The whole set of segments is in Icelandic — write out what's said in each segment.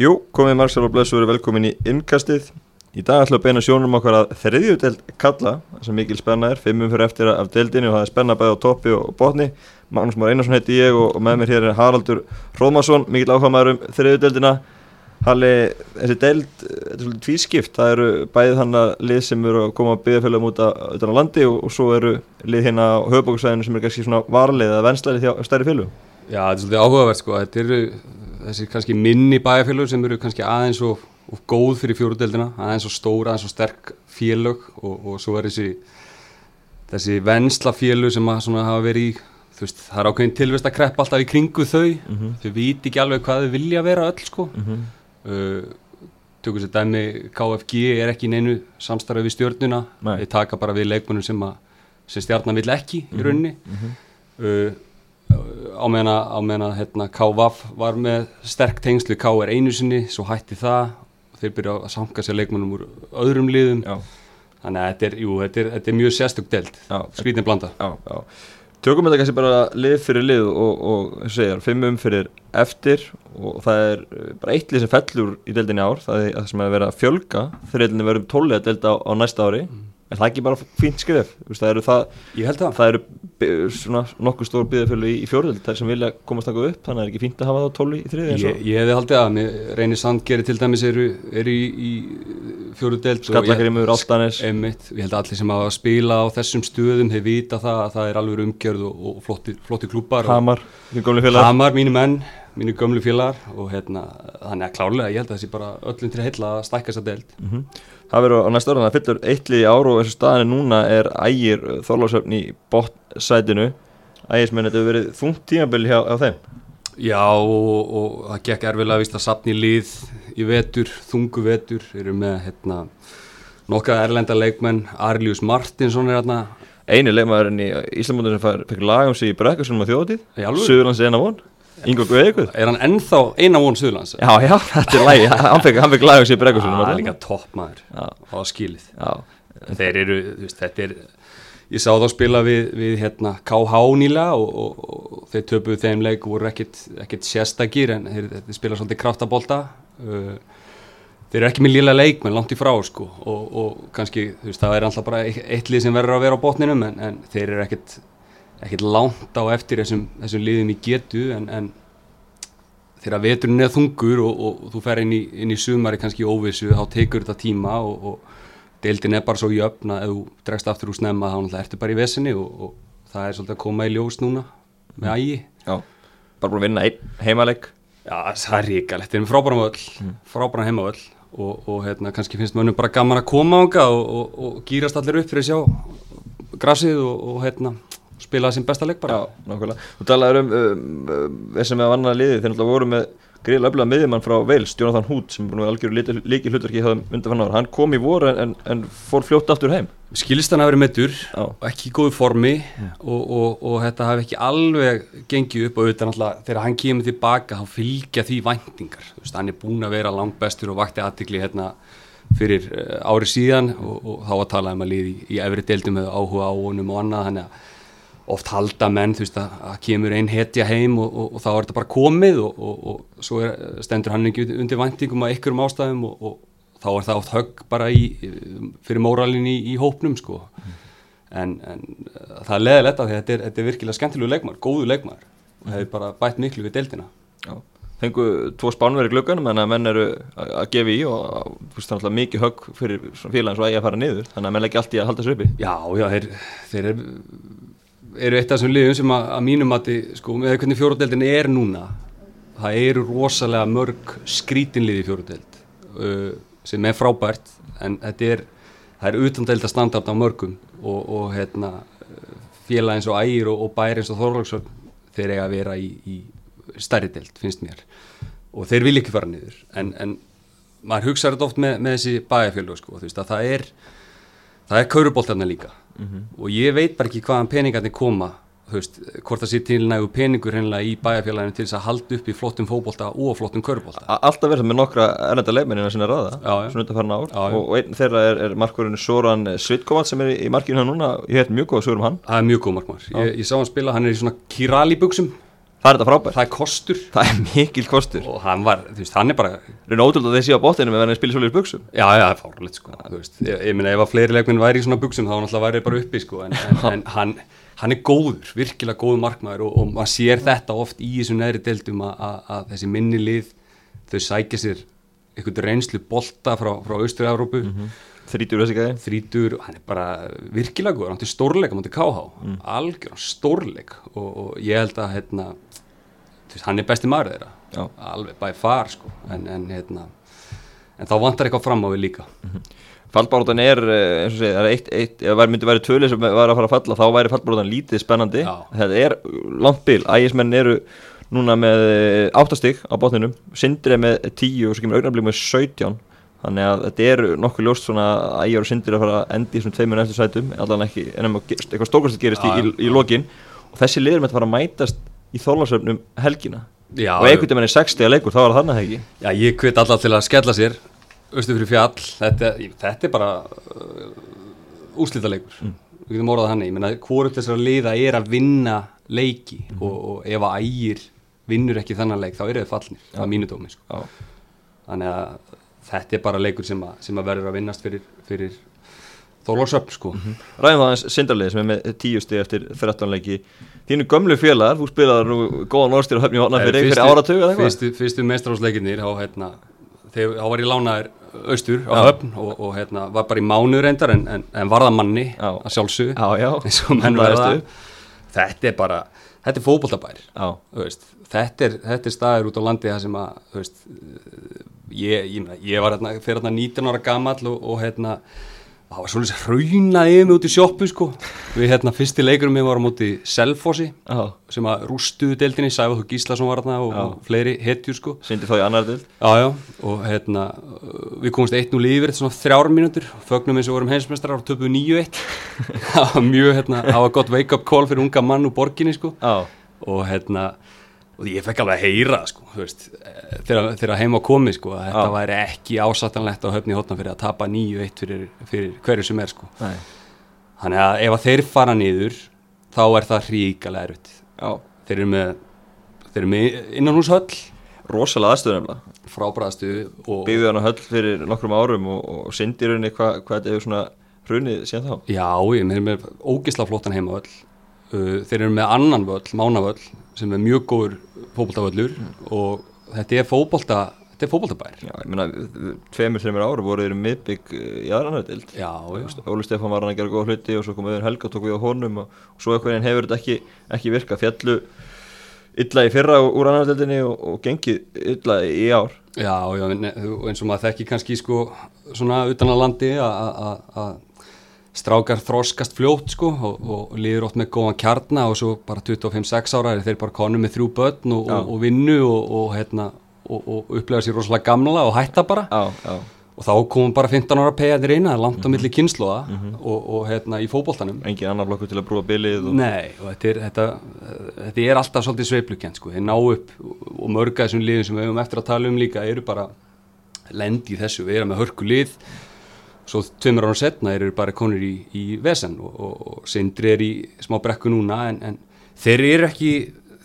Jú, komið Marksal og Blessu verið velkomin í innkastið. Í dag ætlum við að beina sjónum okkar að þriðjudeld kalla, það sem mikil spenna er, fimmum fyrir eftir af deldinu og það er spenna bæði á toppi og botni. Magnús Már Einarsson heiti ég og, og með mér hér er Haraldur Rómarsson, mikil áhugamæður um þriðjudeldina. Halli, þessi deld, þetta er svolítið tvískipt, það eru bæðið hann að lið sem eru að koma að byggja fjöldum út á landi og, og svo eru lið hérna á höfbóksvæðinu sem er kannski svona varlið eða venstlæri þjá stærri fjöldum. Já, þetta er svolítið áhugavert sko, þetta eru þessi kannski minni bæjarfélög sem eru kannski aðeins og, og góð fyrir fjóruðdeldina, aðeins og stóra, aðeins og sterk félög og, og svo er þessi þessi vensla félög sem hafa verið í, þú veist, það er ákveðin tilvist að kreppa alltaf í kringu þau, mm -hmm. þau viti ekki alveg hvað þau vilja vera öll sko. Mm -hmm. uh, tökur sér dæmi KFG er ekki neinu samstarfið við stjórnuna, þeir taka bara við leikmunum sem, sem stjárna vill ekki í rauninni. Uh, á meðan að hérna, KVAF var með sterk tengslu K er einu sinni, svo hætti það. Þeir byrja að sanga sér leikmennum úr öðrum liðum. Já. þannig að þetta er, jú, þetta er, þetta er mjög sérstök delt skrítin blanda. Já, já. Tökum þetta kannski bara lið fyrir lið og, og segjar, fimm umfyrir eftir og það er uh, bara eitt lið sem fellur í deildinni ár, það er það sem er að vera að fjölga. Þegar deildinni verður tólið að delta á, á næsta ári Er það ekki bara fínt skrif? Það eru, það, það eru svona nokkuð stór byggðarfjölu í, í fjórðöld þar sem vilja komast takku upp, þannig að það er ekki fínt að hafa það tóli í þriði Ég, ég hefði haldið að, reynir Sandgeri til dæmis eru, eru í, í fjórðöld Skallakrimur, Altanis Emmitt, ég held að allir sem hafa að spila á þessum stöðum hefur vita það að það er alveg umgjörð og, og flotti, flotti klúpar Hamar, Hamar, mínu menn mínu gömlu félagar og hérna, þannig að klárlega ég held að þessi bara öllum til heila að stækka þessa deild mm -hmm. Það verður á næsta orðan að fyllur eittlið í áru og þessu staðinu núna er ægir þorlásöfn í bottsætinu ægismenn, þetta hefur verið þungt tímabili hjá, hjá þeim. Já og, og það gekk erfilega að vista sapni lið í vetur, þungu vetur. Eru með hérna nokkað erlenda leikmenn, Arlius Martinsson er hérna. Einu leikmæðurinn í Íslandmóndin sem fekk lagum sig í brekkursunum á þjóðtíð, Suðurlands eina von Ingo Guðeikuð Er hann ennþá eina von Suðlands? Já, já, þetta er lægi, hann fekk, fekk læg á sig í breggusunum Það? er líka toppmaður á skilið. Já. Þeir eru, veist, þetta er Ég sá þá spila við, við hérna, KH nýla og, og, og þeir töpuð þeim leik og voru ekkit sérstakir en þeir, þeir spila svolítið kraftabólta uh, Þeir eru ekki með lila leik menn langt í frá sko. Og, og kannski, þú veist, það er alltaf bara eitt lið sem verður að vera á botninum en, en þeir eru ekkit ekkert langt á eftir þessum, þessum liðum í getu en, en þegar veturinn er þungur og, og, og þú fer inn í, inn í sumari kannski óvissu þá tekur þetta tíma og, og deildin er bara svo jöfn að ef þú dregst aftur úr snemma þá ertu bara í vesinni og það er svolítið að koma í ljós núna með ægi. Já, bara búin að vinna einn heimaleg Já, það er ríkalegt, þetta er frábæran völl mm. frábæran heimavöll og hérna kannski finnst mönnum bara gaman að koma ánga og gýrast allir upp fyrir sjá grasið og hérna spilaði sem besta leik bara Já, nákvæmlega. Þú talaður um, um, um þessum með vannaða liði, þeir náttúrulega voru með greiðlega öflaða miðjumann frá Veils, Jonathan Hood sem búin að algjörðu líki hlutverki það undan fann ára, hann kom í voru en, en fór fljótt aftur heim. Skilist hann að vera meittur, ekki í góðu formi mm. og, og, og þetta hafi ekki alveg gengið upp og auðvitað náttúrulega þegar hann kemur tilbaka þá fylgja því væntingar, veist, hann er búin að vera langt bestur og vakti aðtikli hérna fyrir uh, ári síðan og, og þá að tala um að liði í, í efri deildum með áhuga á honum og annað, þannig að oft halda menn, þú veist, að, að kemur einn hetja heim og, og, og þá er þetta bara komið og, og svo er, stendur hann ekki undir væntingum að ykkurum ástæðum og þá er það oft högg bara í, fyrir móralin í, í hópnum, sko. Mm. En, en það er leðilegt að þetta er, þetta er virkilega skemmtilegu leikmar, góðu leikmar og hefur bara bætt miklu við deildina. Já. Þengu tvo spánveri glögganum en að menn eru að gefa í og þú veist, það er alltaf mikið högg fyrir félagin svo að ég að fara niður, þannig að menn ekki alltaf að halda sér uppi. Já, já, þeir, þeir er eru eitt af þessum liðum sem að, að mínum mati, sko, með hvernig fjóruðdeldin er núna, það eru rosalega mörg skrítinlið í fjóruðdeld uh, sem er frábært en þetta er, það er utandelda standard á mörgum og, og hérna, félag eins og ægir og, og bæri eins og þorlagsvörn þeir eiga að vera í, í stærri deld, finnst mér. Og þeir vil ekki fara niður en, en maður hugsaður þetta oft með, með þessi bæjarfjölu sko, þú veist að það er það er kaurubóltarna líka mm -hmm. og ég veit bara ekki hvaðan peningarnir koma Veist, hvort það sé til nægu peningur í bæjarfélaginu til þess að halda upp í flottum fókbólta og flottum körubólta Alltaf verður með nokkra ennenda leifmennina sinna undan ár. Já, já. og einn þeirra er, er markurinn Soran Svitkovall sem er í markinu hann núna, ég heit mjög góð að sögur um hann. Það er mjög góð markmar, ég, ég sá hann spila, hann er í svona kirali buksum það er þetta frábært, það er kostur. Það er mikil kostur. Og hann var, þú veist, hann er bara Reyna ótrúld að þeir séu á bóttinu með að spila svolítið buksum Já, já, það er fáralegt sko, þú veist, ég, ég meina ef að fleiri leikminn væri í svona buksum þá náttúrulega væri þeir bara uppi sko, en, en, en hann, hann er góður, virkilega góður markmaður og, og maður sér þetta oft í þessum neðri deildum að, þessi minni lið, þau sækja sér einhvern reynslu bolta frá, frá Austur-Európu, Þrítur þessi gæði þrítur, hann er bara virkilega góður, hann er stórleik, hann er KH, mm. algjör stórleik og, og ég held að, hérna, veist, hann er besti maður þeirra, Já. alveg by far sko, en, en hérna, en þá vantar eitthvað fram á við líka. Fallbaróttan er, eh, eins og segja, það er eitt, eitt ef það myndi væri tvölið sem var að fara að falla þá væri fallbaróttan lítið spennandi. Já. þetta er langt bil, ægismenn eru núna með áttastig á botninum, Sindri er með 10 og svo kemur augnablík með 17 þannig að þetta eru nokkuð ljóst svona að ægjar og Sindri að fara að endi í svona tveimur eftir sætum, allan ekki en ef eitthvað stókast gerist í, í, í lokin. Og þessi liður með þetta fara að mætast í þólarsöfnum helgina. Já, og einhvern veginn er 60 að leikur, þá var það þannig ekki? Já, ég hvit alltaf til að skella sér austu fyrir fjall, þetta, þetta er bara uh, úslítaleikur Mm. við getum orðað hann ég menna, hvort þessar liða er að vinna leiki Mhm. og, og ef að ægir vinnur ekki þannan leik, þá eru þið fallnir það er mínu dómi, sko. Þannig að þetta er bara leikur sem að, sem að verður að vinnast fyrir, fyrir þólarsöfn, sko. Mhm. Ræðum það aðeins Sindarlið sem er með 10 stig eftir 13 leiki. Þínu gömlu félagar, þú spilaði nú góðan orðstýr og höfni hóna fyrir, fyrir áratug eða eitthvað? fyrstu, fyrstu mestrásleikinir þá, hérna, var ég lánaður austur á höfn og, og hérna, var bara í mánu reyndar en, en, en varða manni Já. að sjálfsög þetta er bara, þetta er veist, þetta er, þetta er staður út á landi það sem að veist, ég, ég, ég var hérna, fyrir hérna 19 ára gamall og, og hérna það var svolítið hraunaði yfir mig út í sjoppu sko. við hérna fyrsti leikurum við varum út í Selfossi já. sem að rústuðu deildinni, Sæfaþór Gíslason var þarna og, og fleiri hetjur sko. Sindi þá í annar dild Já, já, og hérna við komumst 1-0 yfir þetta svona þrjár mínútur fögnum eins og vorum heimsmestrar og töpuðu 9-1 það var mjög, hérna, það var gott wake up call fyrir unga mann úr borginni sko. Já, og hérna og ég fekk alveg að heyra sko, veist, eh, þegar, þegar heim á komið sko, að þetta væri ekki ásattanlegt á höfni hóttan fyrir að tapa 9-1 fyrir, fyrir hverju sem er sko. þannig að ef að þeir fara niður þá er það hríkalega erfitt. Þeir eru með, þeir eru með innanhúshöll Rosalega aðstöðu nefnilega. Frábæðastu og Byggðu hann á höll fyrir nokkrum árum og, og Sindi í rauninni hvað hva þetta hefur svona hrunið síðan þá. Já, ég með, með ógisla flottan heimavöll. Uh, þeir eru með annan völl, mánavöll sem er mjög góður fótboltavöllur og þetta er fótbolta þetta er fótboltabær. Já, ég meina, tveimur, þreimur ára voru þeir miðbygg í aðra dild Já, já, Óli Stefán var hann að gera góða hluti og svo kom auðvitað Helga og tók við á honum og, og svo eitthvað hefur þetta ekki, ekki virkað. Fjallu illa í fyrra úr annar dildinni og, og gengið illa í ár. Já, já eins og maður þekki kannski sko svona utan að landi að strákar þroskast fljótt sko og, og liður oft með góðan kjarna og svo bara 25-6 ára er þeir bara konum með þrjú börn og, og, og vinnu og, og, hérna, og, og upplega sér rosalega gamla og hætta bara. Já, já, og þá komum bara 15 ára pegaðir er langt á milli kynnslóða og, og hérna í fótboltanum. Engin annar flokkur til að brúa bilið og, Nei, og þetta er, þetta, þetta er alltaf svolítið sveiplukent sko, þeir ná upp og mörga þessum liðum sem við höfum eftir að tala um líka eru bara lendi í þessu, við erum með hörku lið svo tveimur ára setna eru bara konur í, í vesen og, og, og sindri er í smá brekku núna en, en þeir eru ekki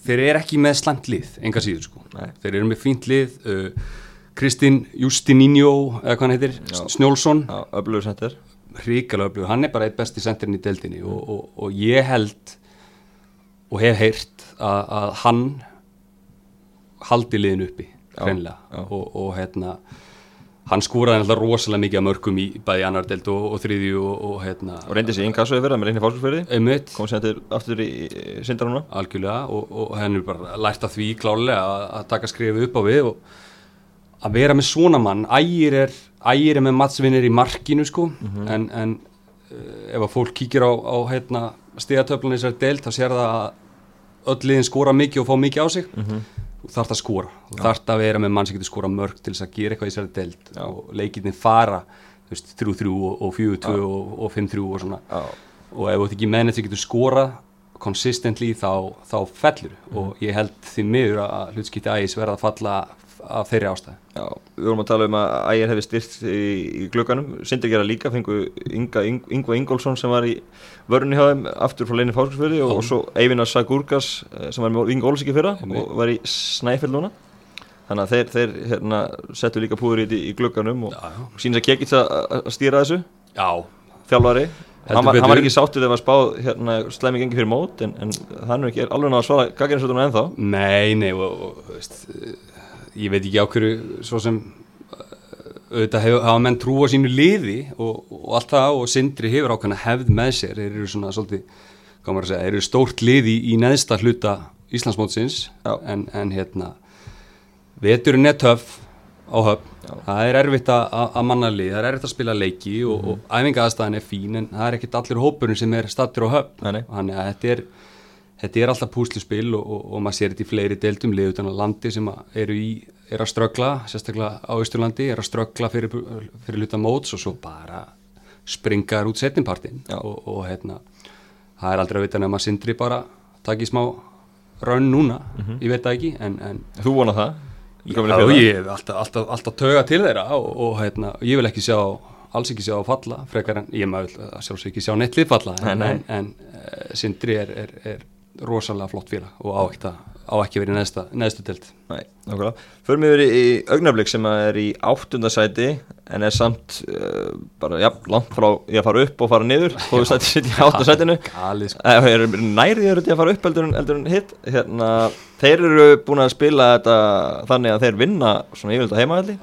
þeir eru ekki með slæmt lið, enga síður sko. Nei. þeir eru með fínt lið uh, Kristinn Justininho eða hvað hann heitir, Já. Snjólfsson já, öflugur sendir. Hrikalega öflugur, hann er bara eitt besti sendirinn í deildinni og, og, og ég held og hef heyrt að, að hann haldi liðin uppi hreinlega. Og hérna hann skúraði alltaf rosalega mikið að mörgum í bæði annar deild og, og þriðju og, og hérna og reyndi sér innkassu yfir það með reyndi fólksfyrði einmitt, kom sér aftur í, sindar núna. Algjörlega og, og henni bara lært að því klálega að, að taka skrifu upp á við og að vera með svona mann ægir er, ægir er með matsvinnir í markinu sko. En, en uh, ef að fólk kíkir á, á hérna, stigatöflunni þessari deild þá sér það að öll liðin skora mikið og fá mikið á sig þú þarft að skora, þú þarft að vera með mann sem getur skora mörg til þess að gera eitthvað í þessari deild Já. og leikirni fara þú veist, 3-3 og, og 4-2 og, og 5-3 og svona. Já, og ef þú ert ekki mennið sem getur skorað consistently þá, þá fellur. Og ég held því miður að hlutskipti ægis verða að falla af þeirri ástæð já við vorum að tala um að ægir hefði styrt í, í glögganum, Sindri gera líka fengu Inga, Ingva Ingólfsson sem var í vörunni hjá þeim aftur frá leini fáskilsfjörði og, og svo Eyvinar Sagurgas eh, sem var með Inga Ólisiki fyrra og var í Snæfell núna. Þannig að þeir, þeir hérna, settu líka púður í, í glögganum og, og sínist að kekit að stýra þessu. Já. þjálfari. Hann var, hann var ekki sáttið þegar það var spáð hérna, slæmi gengi fyrir mót en, en hann er ekki alveg náða að svara gagginnsvöldunum ennþá. Nei, nei og, og, veist, ég veit ekki á hverju svo sem auðvitað hef, hafa menn trú á sínu liði og, og allt það og Sindri hefur ákveðna hefð með sér. Þeir eru svona svolítið, hvað maður að segja, þeir eru stórt liði í neðsta hluta Íslandsmótsins en, en hérna veturinn er töff á höfn, það er erfitt að manna lið, það er erfitt að spila leiki og, mm. og æfinga aðstæðan er fín en það er ekkit allir hópurinn sem er stattur á höfn. Þannig að þetta er, þetta er alltaf púsluspil og, og, og maður sér þetta í fleiri deildum lið utan á landi sem eru í er að ströggla, sérstaklega á Ísturlandi er að ströggla fyrir, fyrir luta móts og svo bara springar út setningpartin og hérna það er aldrei að vita nefn að Sindri bara takk í smá raun núna, mm -hmm. ég veit það ekki en, en Þú vonað það? Já, ég hef alltaf, alltaf, alltaf töga til þeirra og, og hérna, ég vil ekki sjá, alls ekki sjá falla, frekar en ég maður sjálfsög ekki sjá nettlið falla, en, en, en uh, Sindri er, er, er rosalega flott félag og á ekki, á ekki verið neðsta, neðstu tilt. Nei, nákvæmlega. Förum við verið í augnablik sem er í áttundasæti en er samt uh, bara, já, langt frá ég að fara upp og fara niður, þó við sætið sitt í áttundasætinu. Sko. Það er nærið að fara upp eldur en, eldur en hitt, hérna þeir eru búin að spila þetta þannig að þeir vinna svona yfirlega heimavelli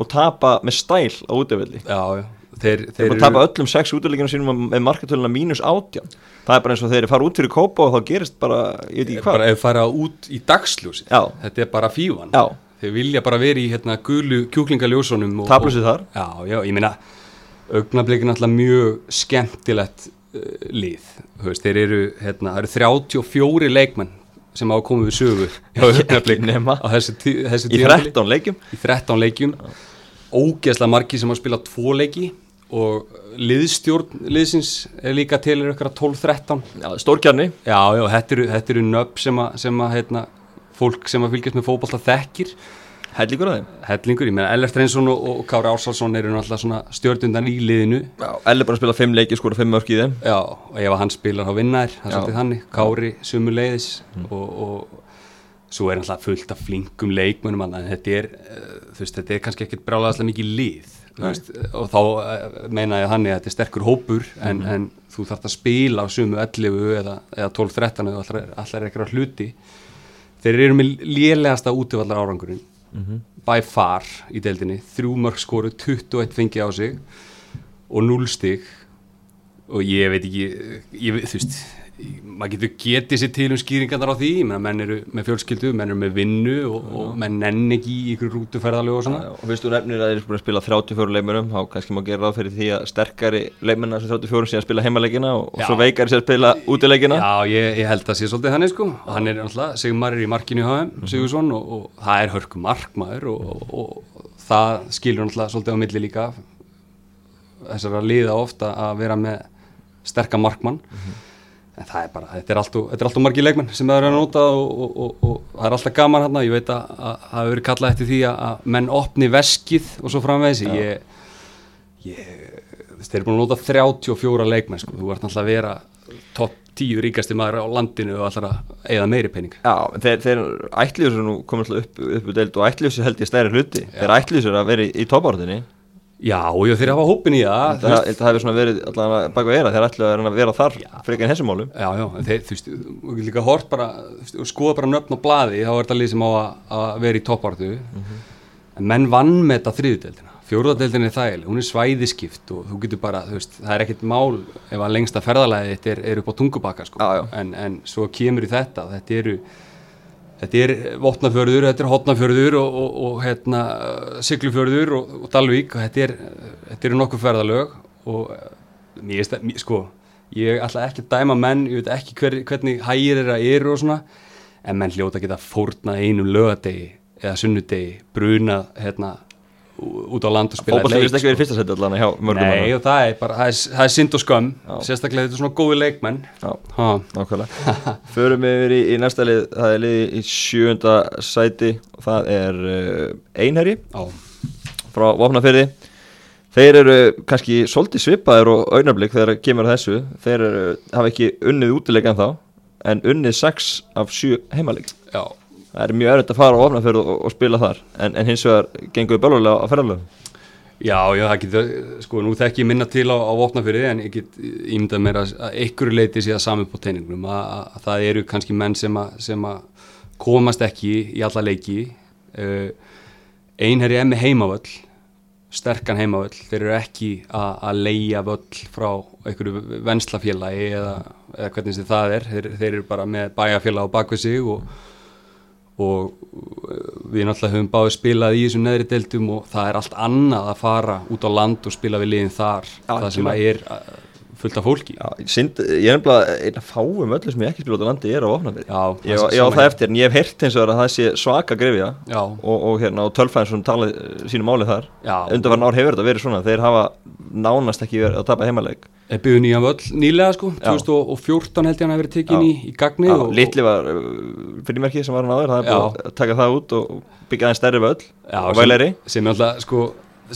og tapa með stæl á útöfelli já, já. Þeir, þeir, eru... tapa öllum sex útöfleikinu sínum með markatöluna mínus átján. Það er bara eins og þeir fara út fyrir kópa og þá gerist bara, ég veit ekki hvað. bara ef fara út í dagsljósi þetta er bara fívan já. þeir vilja bara vera í hérna, gulu kjúklingaljósunum taplusi þar. Já, já, ég meina augnablikin alltaf mjög skemmtilegt uh, lið. Veist, þeir eru, hérna, eru 34 leikmenn sem á að koma við sögu á þessu í 13 leikjum. Í 13 leikjum. Ógeðslega margi sem á að spila tvo leiki og liðstjórn liðsins er líka til er okkar 12-13 stórkjarni já, já, þetta eru, eru nöpp sem að, sem að heitna, fólk sem að fylgjast með fókbalta þekkir. Hellingur að þeim? Hellingur, ég meina Ellert Reynsson og, og Kári Ársálsson eru náttúrulega svona stjórnundan í liðinu. Já, Ellert bara spila fimm leiki, skora fimm mörk í þeim. Já, og ef hann spilar þá vinnar, það er svolítið þannig. Kári sumu leiðis mm. og, og svo er náttúrulega fullt af flinkum leikmönum en þetta er, uh, þú veist, þetta er kannski ekkert brálaðslega mikið lið veist, og þá uh, meina ég þannig að þetta er sterkur hópur en, mm. en þú þarfst að spila á sumu 11 eða, eða 12-13 eða allar, ekkert hluti þeir eru með lélegasta útövallar árangurinn mm -hmm. by far í deildinni þrjú mörg skoru, 21 fengi á sig og 0 stygg og ég veit ekki ég, þú veist maður getur getið sér til um skýringarnar á því menn eru með fjölskyldu, menn eru með vinnu og, og menn nenn ekki í ykkur rútuferðalög og svona. Og fyrstu nefnir að þeir eru búin að spila 34 leimurum, þá kannski má gera ráð fyrir því að sterkari leimuna sem 34 sé að spila heimaleikina og, og svo veikari sé að spila útileikina. Já, ég, ég held að það sé svolítið þannig sko. Og hann er alltaf, Sigur Marri í markinu í HM, Sigursson og, og það er hörku markmaður og það skilur alltaf svolítið á milli líka þessar að liða ofta að vera með sterka markmann. Mm -hmm en það er bara, þetta er alltaf, alltaf margi leikmenn sem það eru að nota og, og, og, og það er alltaf gaman hérna, ég veit að það hefur verið kallað eftir því að menn opni veskið og svo framvegis. Ég, ég þeir eru búin að nota 34 leikmenn sko, þú ert alltaf að vera topp 10 ríkasti maður á landinu og alltaf að eigða meiri pening. Já, þeir, þeir ætliðsur nú komið alltaf upp, upp deild og ætliðsur held ég stærri hluti, Já. þeir ætliðsur að vera í, í toppártunni Já, og þeir hafa hópin í það Það, það hefur svona verið allavega baka vera þeir ætlu að vera þar frekar en þessum málum. Já, já, þeir, þú veist, þú getur líka hort bara, skoða bara nöfn og bladi þá er þetta lið sem á að, að vera í toppártu mm -hmm. en menn vann með þetta þriðudeldina, fjóruðadeldina er þægileg hún er svæðiskipt og þú getur bara þú veist, það er ekkit mál ef að lengsta ferðalæði þetta er, er upp á tungubakka sko. en, en svo kemur í þetta, þetta eru Þetta er Votnafjörður, þetta er Hotnafjörður og, og, og hérna, Siglufjörður og, og Dalvík. Og þetta er, þetta eru nokkuð ferðalög og mér veist að, sko, ég ætla ekki að dæma menn, ég veit ekki hver, hvernig hægir þeirra eru og svona, en menn hljóta geta fórnað einum lögadegi eða sunnudegi, brunað, hérna, út á land og spila leik. Fókbalt hefur ekki verið fyrsta seti allan. Nei og það er bara, það er, það er synd og skömm, Já. sérstaklega þetta er svona góði leikmenn. Já, nákvæmlega. Förum við yfir í, í næsta lið, það er lið í sjönda sæti og það er uh, Einherji. Frá Vopnafyrði þeir eru kannski svolítið svipaðir og augnablik þegar kemur þessu þeir eru, hafa ekki unnið útilegan þá en unnið 6 af 7 heimaleg Já, það er mjög erfitt að fara á Vopnafyrð og, og spila þar en, en hins vegar gengur bölvulega á ferðalöfum já, já, það getur, sko, nú þekki ég minna til á, á vopnafyrði en ég get ímyndað mér að, að einhverju leiti sé að sami på teiningnum að, að, að það eru kannski menn sem að, að komast ekki í alla leiki. Uh, einherri er með heimavöll sterkan heimavöll, þeir eru ekki að, að leia völl frá einhverju venslafélagi eða, eða hvernig sem það er, þeir, þeir eru bara með bæjarfélag á bakvið sig og og uh, við náttúrulega höfum báðið spilað í þessum neðri deildum og það er allt annað að fara út á land og spila við liðin þar Já, það sem að er uh, fullt af fólki Já, synd, ég er nefnilega einn að fáum öllu sem ég ekki spila út á landi er á Vopnafyrði Já, ég, það ég á það eftir en ég hef heyrt eins og að það sé svaka grefja Já. og, og, hérna, og tölfæðin sem talið uh, sínu máli þar Já. undanvarn ár hefur þetta verið svona þeir hafa nánast ekki verið að tapa heimaleg byggðun í hann völl nýlega sko Já. 2014 held ég hann að verið tekin Já. í, í gagni og, Litli var fyrirmerki sem var hann áður það er Já. búið að taka það út og byggja aðeins stærri völl Já, og sem- væleri. sem er alltaf sko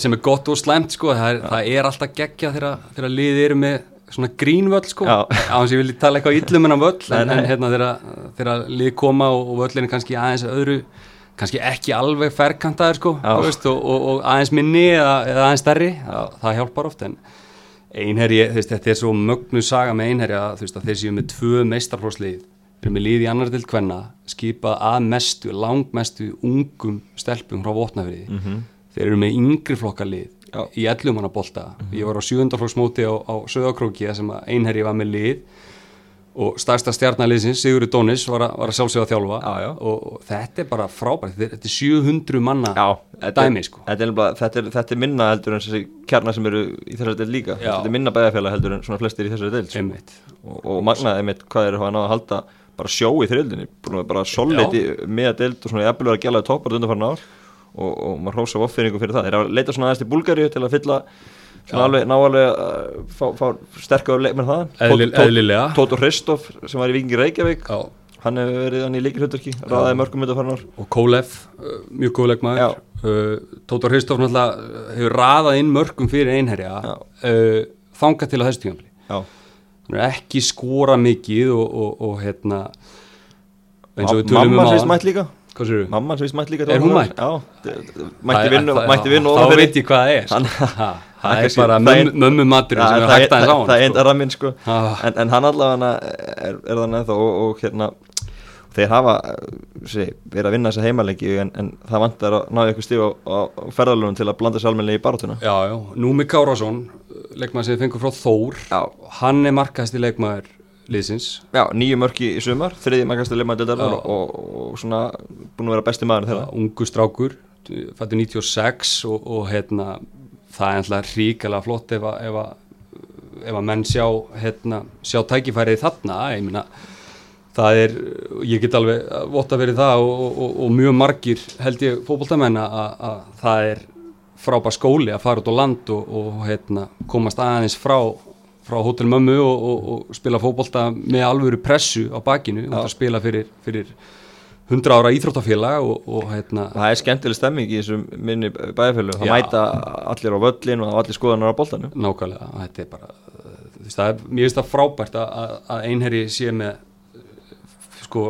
sem er gott og slæmt sko það er, það er alltaf geggja þegar, liðið eru með svona grínvöll sko. Já. á hans ég vilja tala eitthvað illum en á völl en, en hérna þegar, þegar lið koma og, og völlin er kannski aðeins öðru kannski ekki alveg ferkantaður sko veist, og, og, og aðeins minni eða, eða aðeins stærri það, það hjálpar oft en einherji, þetta er svo mögnu saga með einherja, þú veist, að þeir séu með tvö meistarflóslið, þeir eru með lið í annar til kvenna, skipað að mestu langmestu ungum stelpum frá votnafriði, þeir eru með yngri flokkalið Já. í ellum hana bolta, ég var á sjöndaflóksmóti á, á Söðakróki sem að einherji var með lið. Og stærsta stjarnaliðsins, Sigurður Dónis var, að- var að sjálfsögða að þjálfa. Já, já. Og, og þetta er bara frábært, þetta er 700 manna þetta er, dæmi sko. þetta, er, þetta, er, þetta er minna heldur en þessi kjarnar sem eru í þessari del líka. Já. þetta er minna bæðafélag heldur en svona flestir í þessari del sko. og, og magnaði einmitt hvað er að ná að halda bara sjó í þrjöldinni, að bara solid í með deild og svona jafnvel verið að gælaði toppar undanfarn ár. Og, og maður hrósa offyringu fyrir það, þeir eru að leita svona aðeins til Búlgaríu til að fylla alveg, ná alveg að fá, fá sterkar leikmenn það Eðli- eðlilega. Tóto Hristoff sem var í Vikingi Reykjavík Já. hann hefur verið hann í leikirhundurki ræðaði mörgum undanfarn ár. Og Kólef, uh, mjög góð leikmaður uh, Tóta Hristof náttúrulega uh, hefur raðað inn mörgum fyrir einherja uh, þangað til að þessu er ekki skora mikið og, og, og hérna eins og við tölum um Mamma á sem mætt líka Mamma sem mætt líka Er hún mætt? Já, mætti vinnu þá veit ég hvað það er Hann- sko. Ha, það er bara mömmu, maturinn sem er hægt aðeins á hann það er sko. enda ramminn sko Ah. en, hann allavega er, þannig og, og hérna þeir hafa sé, verið að vinna þessa heimalegi en, en það vantar að ná ykkur stíf á, á, ferðalunum til að blanda sér almennilega í barátuna já, já, Númi Kárásson leikmaður sem við fengum frá Þór Já. hann er markast í leikmaður liðsins. Já, nýju mörki í sumar, þriði mækastu leikmaður Já. og, og, og svona búin að vera besti maður þeirra. Ungu strákur fættur 96 og, og hérna, það er alltaf ríkala flott ef að, menn sjá, hérna, sjá tækifærið þarna, ég meina það er, ég get alveg votta verið það og, og, og, og mjög margir held ég fótboltamenn að, að það er frábær skóli að fara út á land og, og hérna, komast aðeins frá frá Hotel Mömmu og, og, og spila fótbolta með alvöru pressu á bakinu. Og spila fyrir, fyrir 100 ára íþróttafélag og, og hérna. Það er skemmtileg stemming í þessum minni bæðafjölu það mæta allir á völlin og allir skoðanar á boltanum. Nákvæmlega, þetta er bara það er, mér finnst það frábært að, einherji sé með sko,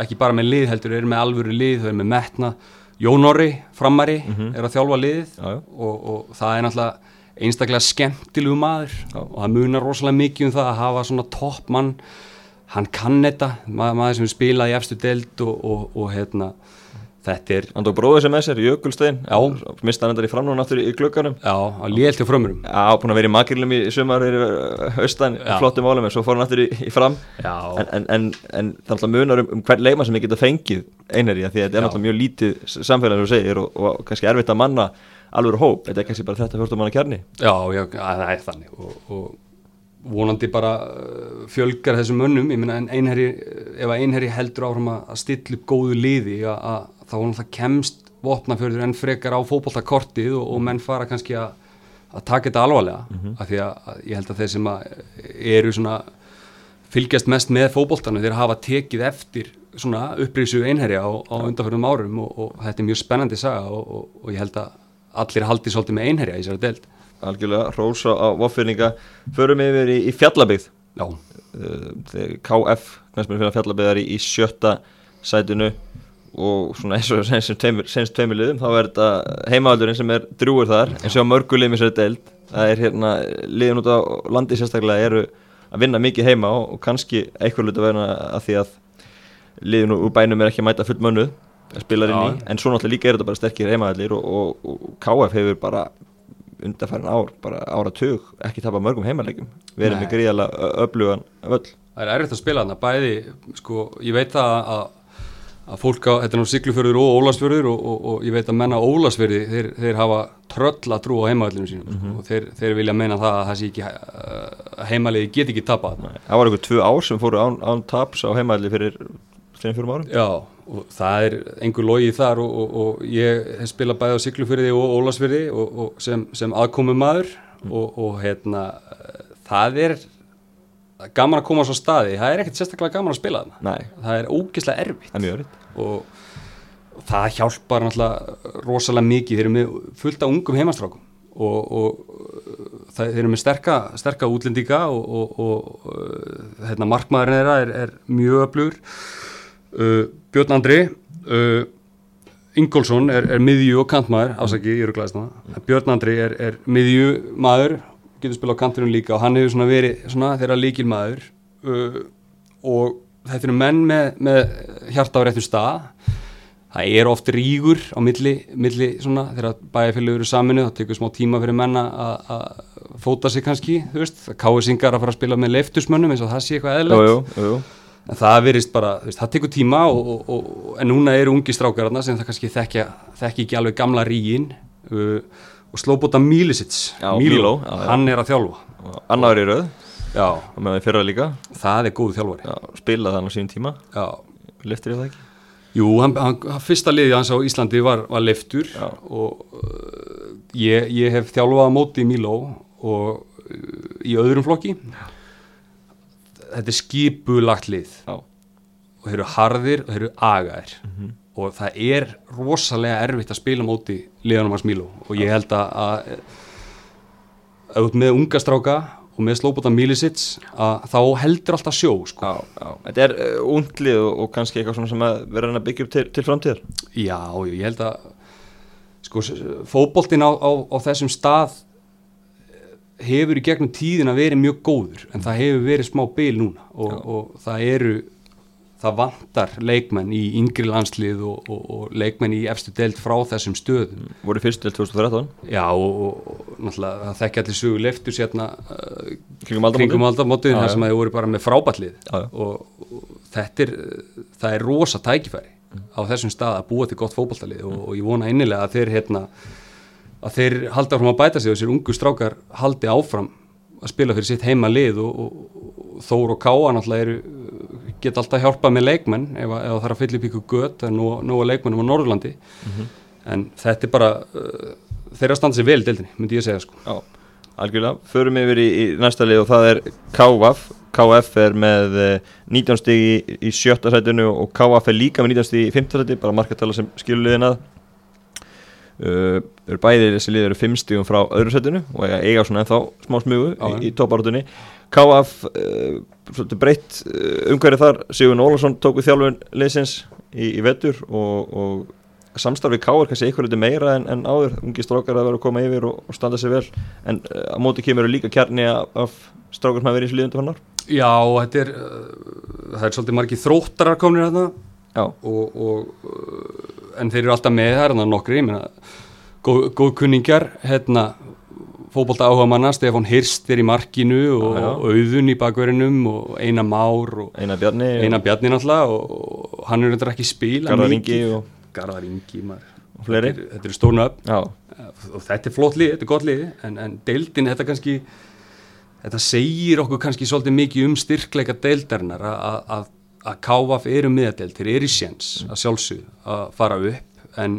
ekki bara með lið heldur er með alvöru lið, þau er með metna Jón Orri, framari, er að þjálfa liðið Já, já. og, og það er náttúrulega einstaklega skemmtilegu maður Já. og það munar rosalega mikið um það að hafa svona toppmann hann kann þetta, maður, maður sem spilaði efstu deild og, og, og hérna þetta er, Hann tók bróðið sem með sér, Jökulstein Já. Mista hann endar í framnúna aftur í glugganum. Já, að lélt hjá frömmurum Já, búin að vera í makrilum í sumar yfir austan, Já. flottum málum en svo fór hann aftur í, í fram. Já. en, en, en, en það er alltaf munar um, um hvern leikmann sem ég geta fengið einherji því að þetta er alltaf mjög lítið samfélag sem þú segir og, og kannski erfitt að manna alveg hóp, þetta er kannski bara þetta fjórstum manna kjarni. Já, já, að það er þannig. Og, og vonandi bara uh, fjölgar þessum mönnum, ég meina en einherji, ef að einherji heldur áfram að stilla upp góðu liði að þá hún það kemst vopnafjörður enn frekar á fótboltakortið og, og menn fara kannski að, að taka þetta alvarlega. Mhm. af því að, að ég held að þeir sem að eru svona fylgjast mest með fótboltanu þeir hafa tekið eftir svona upprisu einherja á, á undanfjörðum árum og, og þetta er mjög spennandi saga og, og, og ég held að, allir haldi svolítið með einherja í þessari deild. Algjörlega, rósa á voffyrninga förum yfir í, í fjallabygð Já, uh, þegar KF knæsminn fyrir fjallabygðar í, í sjötta sætinu og svona eins og senst tveimur, tveimur liðum þá er þetta heimavaldurinn sem er drúur þar eins og mörgulegum í þessari deild. Það er hérna, liðin út á landi sérstaklega eru að vinna mikið heima og, og kannski eitthvað luta verna að því að liðin úr bænum er ekki að mæta full mönnuð að spila inn í, en svo náttúrulega líka er þetta bara sterkir heimavallir og, og, og KF hefur bara undarfærin ár, bara áratug ekki tapa mörgum heimalegjum verið Nei. með gríðalega öflugan völl. Það er erfitt að spila þarna bæði, sko, ég veit það að, að fólk á, þetta er nú Siglufjörður og Ólasfjörður og, og, og ég veit að menna Ólasfjörði, þeir, þeir hafa tröll að trú á heimavallinu sínum sko, og þeir, þeir vilja meina það að það sé ekki að heimaliði get ekki tapað. Það var einhver tvö ár sem fóru án, án taps á heimavalli fyrir 3-4 árum. Já, og það er einhver logi þar og, og, og ég hef spilað bæði á Siglufjörði og Ólasfjörði sem, sem aðkomum maður og, og hérna það er gaman að koma á svo staði, það er ekkert sérstaklega gaman að spila þarna. Nei, það er ógeðslega erfitt. Er og, og það hjálpar náttúrulega rosalega mikið, þeir eru með fullt af ungum heimastrákum. Og, og það, þeir eru með sterka, sterka útlendinga og, og, og uh, hérna, markmaðurinn þeirra er, er mjög öflugur. Uh, Björn Andri uh, Ingolson er, er miðju og kantmaður afsaki, ég eru glæðist það Björn Andri er, er miðju maður getur spilað á kantinum líka og hann hefur svona verið svona þeirra líkil maður uh, og þetta eru menn með, með hjarta á réttu stað. Það er oft rígur á milli, milli svona, þegar bæjarfélögur eru saminu það tekur smá tíma fyrir menna að fóta sig kannski, þú veist. Káesingar að fara að spila með leiftusmönnum eins og það sé eitthvað jú. en það verist bara, veist, það tekur tíma og, og, og, en núna eru ungi strákararna sem það kannski þekkja, þekki ekki alveg gamla rígin uh, og Já, Míló, já, já. hann er að þjálfa. Annar í já, og með það fyrra líka. Það er góð þjálfari. Já, spilaði hann á sínum tíma. Já, Liftir ég það ekki? Jú, hann, hann, fyrsta liði hans á Íslandi var, var leftur Já. og uh, ég, ég hef þjálfað móti í Míló og uh, í öðrum flokki. Þetta er skipulagt lið. Já, og þeir eru harðir og þeir eru agaðir og það er rosalega erfitt að spila móti liðanum hans Míló og ég held að, að ert með unga stráka og með slóbóta Mílisits að þá heldur alltaf sjó sko. já, já. Þetta er uh, unglið og, og kannski eitthvað svona sem að hann að byggja upp til, til framtíðar. Já, ég held að sko, fótboltinn á, á, á þessum stað eh, hefur í gegnum tíðina verið mjög góður. En það hefur verið smá bil núna. Og, og það eru það vantar leikmenn í yngri landslið og, og, og leikmenn í efstu deild frá þessum stöðum. Voru fyrst til 2013 Já, og, og, náttúrulega það þekki allir sögu leiftur sérna uh, Kringum aldamótið? þar sem þeir voru bara með frábætlið og, þetta er það er rosa tækifæri á þessum stað að búa til gott fótballtalið og, og ég vona innilega að þeir hérna að þeir halda áfram að bæta sig og þessir ungu strákar haldi áfram að spila fyrir sitt heima lið og, og, og Þór og Káa náttúrulega eru geta alltaf hjálpað með leikmenn ef, ef það þarf að fylla upp ykkur gött er nú, að leikmennum á Norðurlandi. En þetta er bara uh, þeirra standa sér vel deildinni, myndi ég segja sko. Já, algjörlega, förum yfir í, í næsta lið og það er KVF KF er með eh, 19 stig í, í sjötta sætinu og KF er líka með 19 stig í fymta sæti, bara markartala sem skilur liðin að. Uh, eru bæði þessi lið eru 5 stigum frá öðru sætinu og eiga, svona ennþá smá smugu í, í toparátunni KF uh, svolítið breytt uh, umhverju þar. Sigurinn Ólafsson tók við þjálfun liðsins í, í vetur og, og samstarfið K er kannski eitthvað lítið meira en, en áður, ungi strákar að vera að koma yfir og, og standa sig vel. En uh, á móti kemur líka kjarni af, af strákar sem hafa verið í þessu liðundu fannar Já, þetta er uh, það er svolítið margið þróttarar komnir hérna. Já, og, og uh, en þeir eru alltaf með það er þannig nokkri, ég meina góð, góð kunningjar, hérna fótbolta áhuga manna, Stefán Hirst er í markinu og, já. og auðun í bakverðinum og Einar Már og Einar Bjarni. Einar Bjarni náttúrulega og, og hann er reyndar ekki spila Garðar. Ingi og, Garðar Ingi Þetta er- eru stórna upp og þetta er flott lið, þetta er gott lið en, en deildin, þetta kannski þetta segir okkur kannski svolítið mikið um styrkleika deildarinnar að- KVF eru miðadeild þeir eru í séns að sjálfsög að fara upp en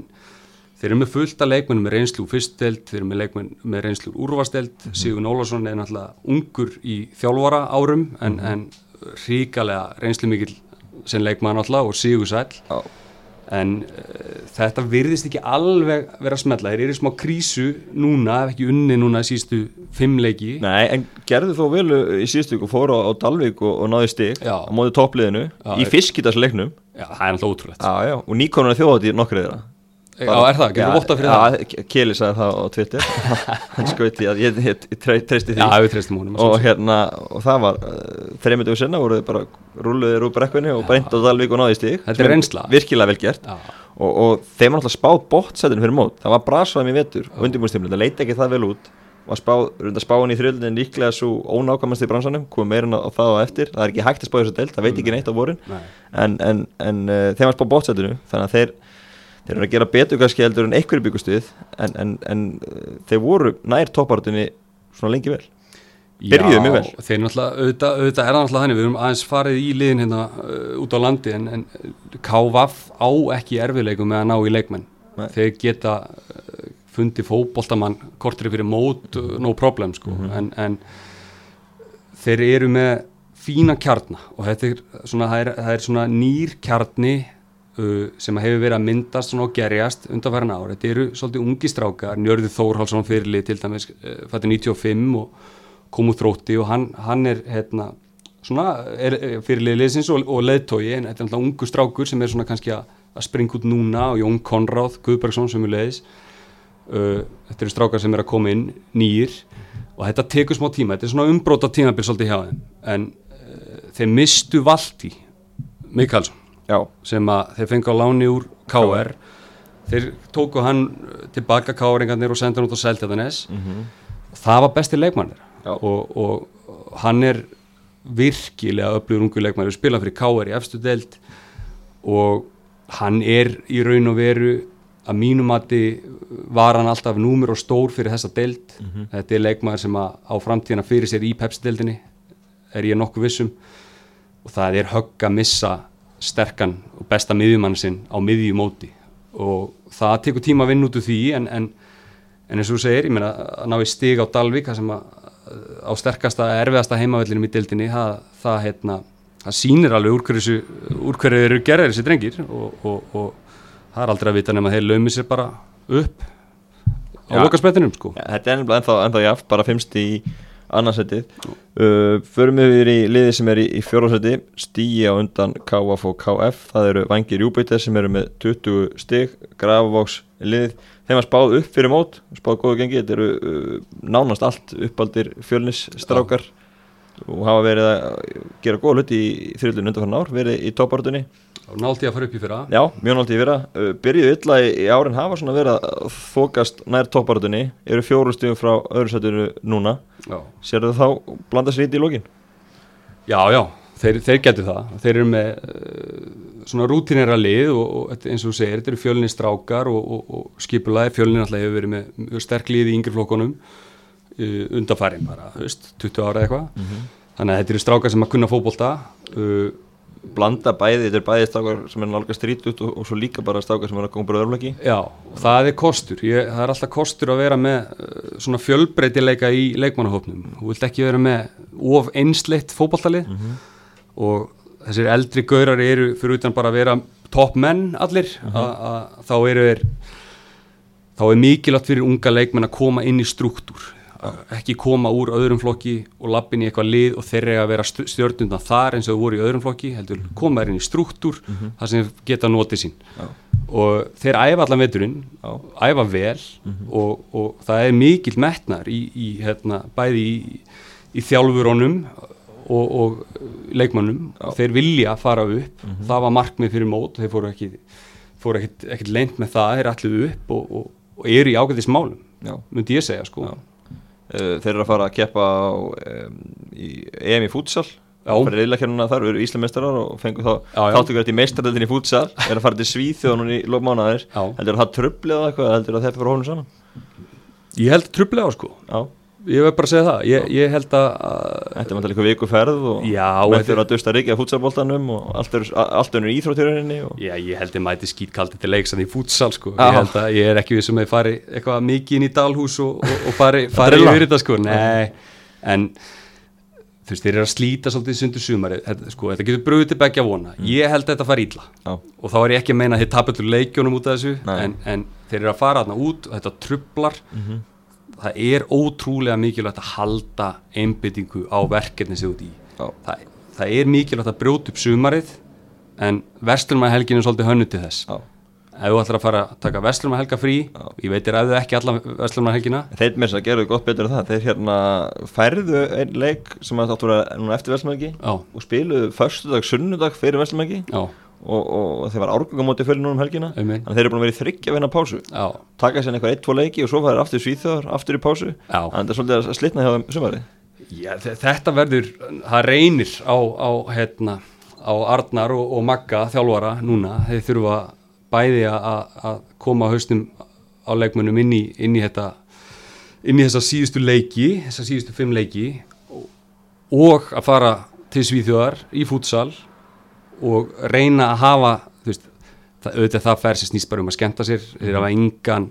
þeir eru með fullt af leikmennum með reynslu úr fyrstdeild, þeir eru með leikmenn með reynslu úr úrvasteild, Sigur Ólason er náttúrulega ungur í þjálfara árum en, en ríkalega reynslu mikil sem leikmann náttúrulega og Sigur Sæll. Já, en uh, þetta virðist ekki alveg vera smetla, þeir eru smá krísu núna, ef ekki unni núna í sístu fimmleiki Nei, en gerðu þó vel í síðustu viku fóru á, á Dalvík og, og náði stig Já. á móti toppliðinu í fiskitarsleiknum Já, það er alltaf ótrúlegt. Já, já, og nýkonunar þjóðatíð nokkur eða Já, er það, getur votta fyrir það? Já, Keli sagði það á Twitter. Hann skauti að ég, ég, ég tre, treysti því. Já, við treystum honum og hérna, og það var uh, þreymið dögur senna voruð bara rúluðir úr brekkunni og breynt á Dalvík og náði stig Þetta er reynsla. Virkilega vel gert. Og, og þeim var alltaf spáð bóttsætinu fyrir mót. Það var brasvaðum í vetur og undirbúinstímli það leiti ekki það vel út. Var spáð, reynda spáin í þrjöldin líklega svo ónákvæmast í bransanum. Komið meira á það á eftir. Það er ekki hægt að spá þessu deild, það veit ekki neitt á vorin. En, en, en uh, þeim var spáð bóttsætinu þannig að þeir þeir eru að gera betur kannski heldur en einhverju byggustuð en, en, en uh, þeir voru nær toppartunni svona lengi vel Byrjuðu mjög vel. Þeir náttúrulega, auðvitað, auðvitað er náttúrulega þannig, við erum aðeins farið í liðin hérna uh, út á landi en, en KVF á ekki erfiðleikum með að ná í leikmenn. Nei. Þeir geta uh, fundið fótboltamann kortri fyrir mót, no problem sko, en, en þeir eru með fína kjarna og þetta er svona, það er, það er svona nýr kjarni sem hefur verið að myndast og gerjast undanfæran ár. Þetta eru svolítið ungi strákar, Njörður Þórhalsson fyrirlið til dæmis, uh, fættir 95 og kom úr þrótti og hann, hann er hérna er, fyrirlið liðsins og, og leðtói en þetta er alltaf ungu strákur sem er svona kannski að, springa út núna og Jón Konráð Guðbergsson sem er leiðis uh, þetta eru strákar sem er að koma inn nýjir og þetta tekur smá tíma. Þetta er svona umbróta tímabil svolítið hjá þeim. En uh, þeir mistu Valdi Mikalsson já, sem að þeir fengu á láni úr KR þeir tóku hann tilbaka KR-ingarnir og senda hann út á Seltjarnanes og það var besti leikmannir og, og hann er virkilega öflugur ungu leikmannir spila fyrir KR í efstu deild. Og hann er í raun og veru að mínum mati var hann alltaf númur og stór fyrir þessa deild. Þetta er leikmaður sem á framtíðina fyrir sér í pepsi-deildinni er ég nokkuð vissum og það er högg að missa sterkan og besta miðjumann sinn á miðjumóti og það tekur tíma að vinna út úr því en, en, en eins og þú segir, ég meina að ná í stig á Dalvík það sem að á sterkasta, erfiðasta heimavellinum í dildinni það, það, hérna, það sýnir alveg úr hverju, úr hverju eru gerðir þessi drengir. Og, og, og það er aldrei að vita nema að þeir laumi sér bara upp á Já. lokasprettinum sko. Ja, Þetta er ennþá, ennþá, jaft, bara fimmst í annarsettið uh, Förum við í liði sem er í, í fjórðarsæti Stíi á undan KF og KF Það eru Vangir Júbíter sem eru með 20 stig. Grafavox liðið Þeim var spáð upp fyrir mót, spáð góðu gengi. Þetta eru uh, nánast allt uppaldir fjölnisstrákar og hafa verið að gera góða hluti í þrjöldun undanfarn ár, verið í toppartunni náldi að fara upp í fyrra. Já, mjög náttúrulega í fyrra. Uh, Byrjuðu illa í, í árin hafa svona verið að fókast nær topparöðunni Eru fjóru stíðum frá öðru sætinu núna. Já, Sérðu þá blanda sér ít í lókin? já, já þeir, þeir getur það. Þeir eru með uh, svona rútinera lið og, og eins og þú segir, þetta eru fjölinni strákar og, og, og skipulaði fjölinni alltaf hefur verið með mjög sterk lið í yngri flokkunum uh, undarfærin bara, veist, 20 ára eitthvað. Þannig að þetta eru strákar sem að kunna fótbolta uh, Blanda bæði, þetta er bæði stákar sem er nálgast strítut og, og svo líka bara stákar sem er að koma bara öðrumleiki Já, það er kostur. Ég, það er alltaf kostur að vera með uh, svona fjölbreytileika í leikmannahópnum. Þú vilt ekki vera með of einsleitt fótballtalið og þessir eldri gaurar eru fyrir utan bara að vera topp menn allir. Að, að, þá eru þeir þá er mikilvægt fyrir unga leikmenn að koma inn í struktúr ekki koma úr öðrum flokki og lappin í eitthvað lið og þeir eiga að vera stjórnundan þar eins og voru í öðrum flokki heldur koma þeir inn í struktúr þar sem geta notið sín Já. og þeir æfa allan veturinn Já. æfa vel og, og það er mikill metnar í, í hérna, bæði í, í þjálfurónum og, og leikmannum þeir vilja fara upp það var markmið fyrir mót þeir fóru ekki fóru ekkit, ekkit leint með það þeir allir upp og, og, eru í ágætis málum Já. myndi ég segja sko Já. Uh, þeir eru að fara að keppa á, um, í EM í fútsal fyrir reyðlakernuna þar, eru íslameistarar og fengu þá þáttugur í meistaröldin í fútsal er að fara til Svíþjóðunum í lókmánaðir Já. heldur að það trublið eða eitthvað, heldur að þeir fyrir hónu saman ég held trublega sko. Já, ég verð bara að segja það. Ég, ég held að, að þetta er vantilega eitthvað viku ferð og þurfa að dusta rikið að fútsalboltanum og allt er, allt er íþróttjörðinni og... Já, ég held ég mæti skítkaldi til leiks en í fútsal sko, ég held að ég er ekki við sem að fari eitthvað mikið inn í dalhús og, og, og fari, fari yfir þetta sko, nei en þú veist, þeir eru að slíta svolítið sundur sumari, þetta, sko, þetta getur bröðið til begja vona, ég held að þetta fari illa. Já, og þá er ég ekki að meina að þeir tapöldur leikjónum út af þessu, en, en þeir eru að fara þarna út og þetta trublar það er ótrúlega mikilvægt að halda einbyttingu á verkefni sig út í. Já, það, það er mikilvægt að brjóta upp sumarið en Vestlumæhelgin er svolítið hönnu til þess. Já. Ef þú ætlar að fara að taka Vestlumæhelga frí ég veit er að þau ekki alla Vestlumæhelgina Þeir með þess að gerðu gott betur en það. Þeir hérna færðu einn leik sem að þáttu að vera eftir Vestlumæki já, og spiluðu föstudag, sunnudag fyrir Vestlumæki já, og, og þeir var árgangamóti fyrir núna um helgina. Þannig að þeir eru búin að vera í þryggja vinna pásu. Já, taka sér einhver eitt, tvo leiki og svo fæður aftur svíþjóðar aftur í pásu. Já. að það er svolítið að slitna hjá þeim sumari Já, þe- þetta verður, það reynir á, á, hérna, á Arnar og, og Magga þjálfara núna, þeir þurfa bæði að- koma haustum á leikmönnum inn í, inn í þetta inn í þessa síðustu leiki þessa síðustu fimm leiki og, og að fara til Svíþjóðar í fútsal og reyna að hafa veist, það, auðvitað það fer sér snýst bara um að skemmta sér þeir hafa engan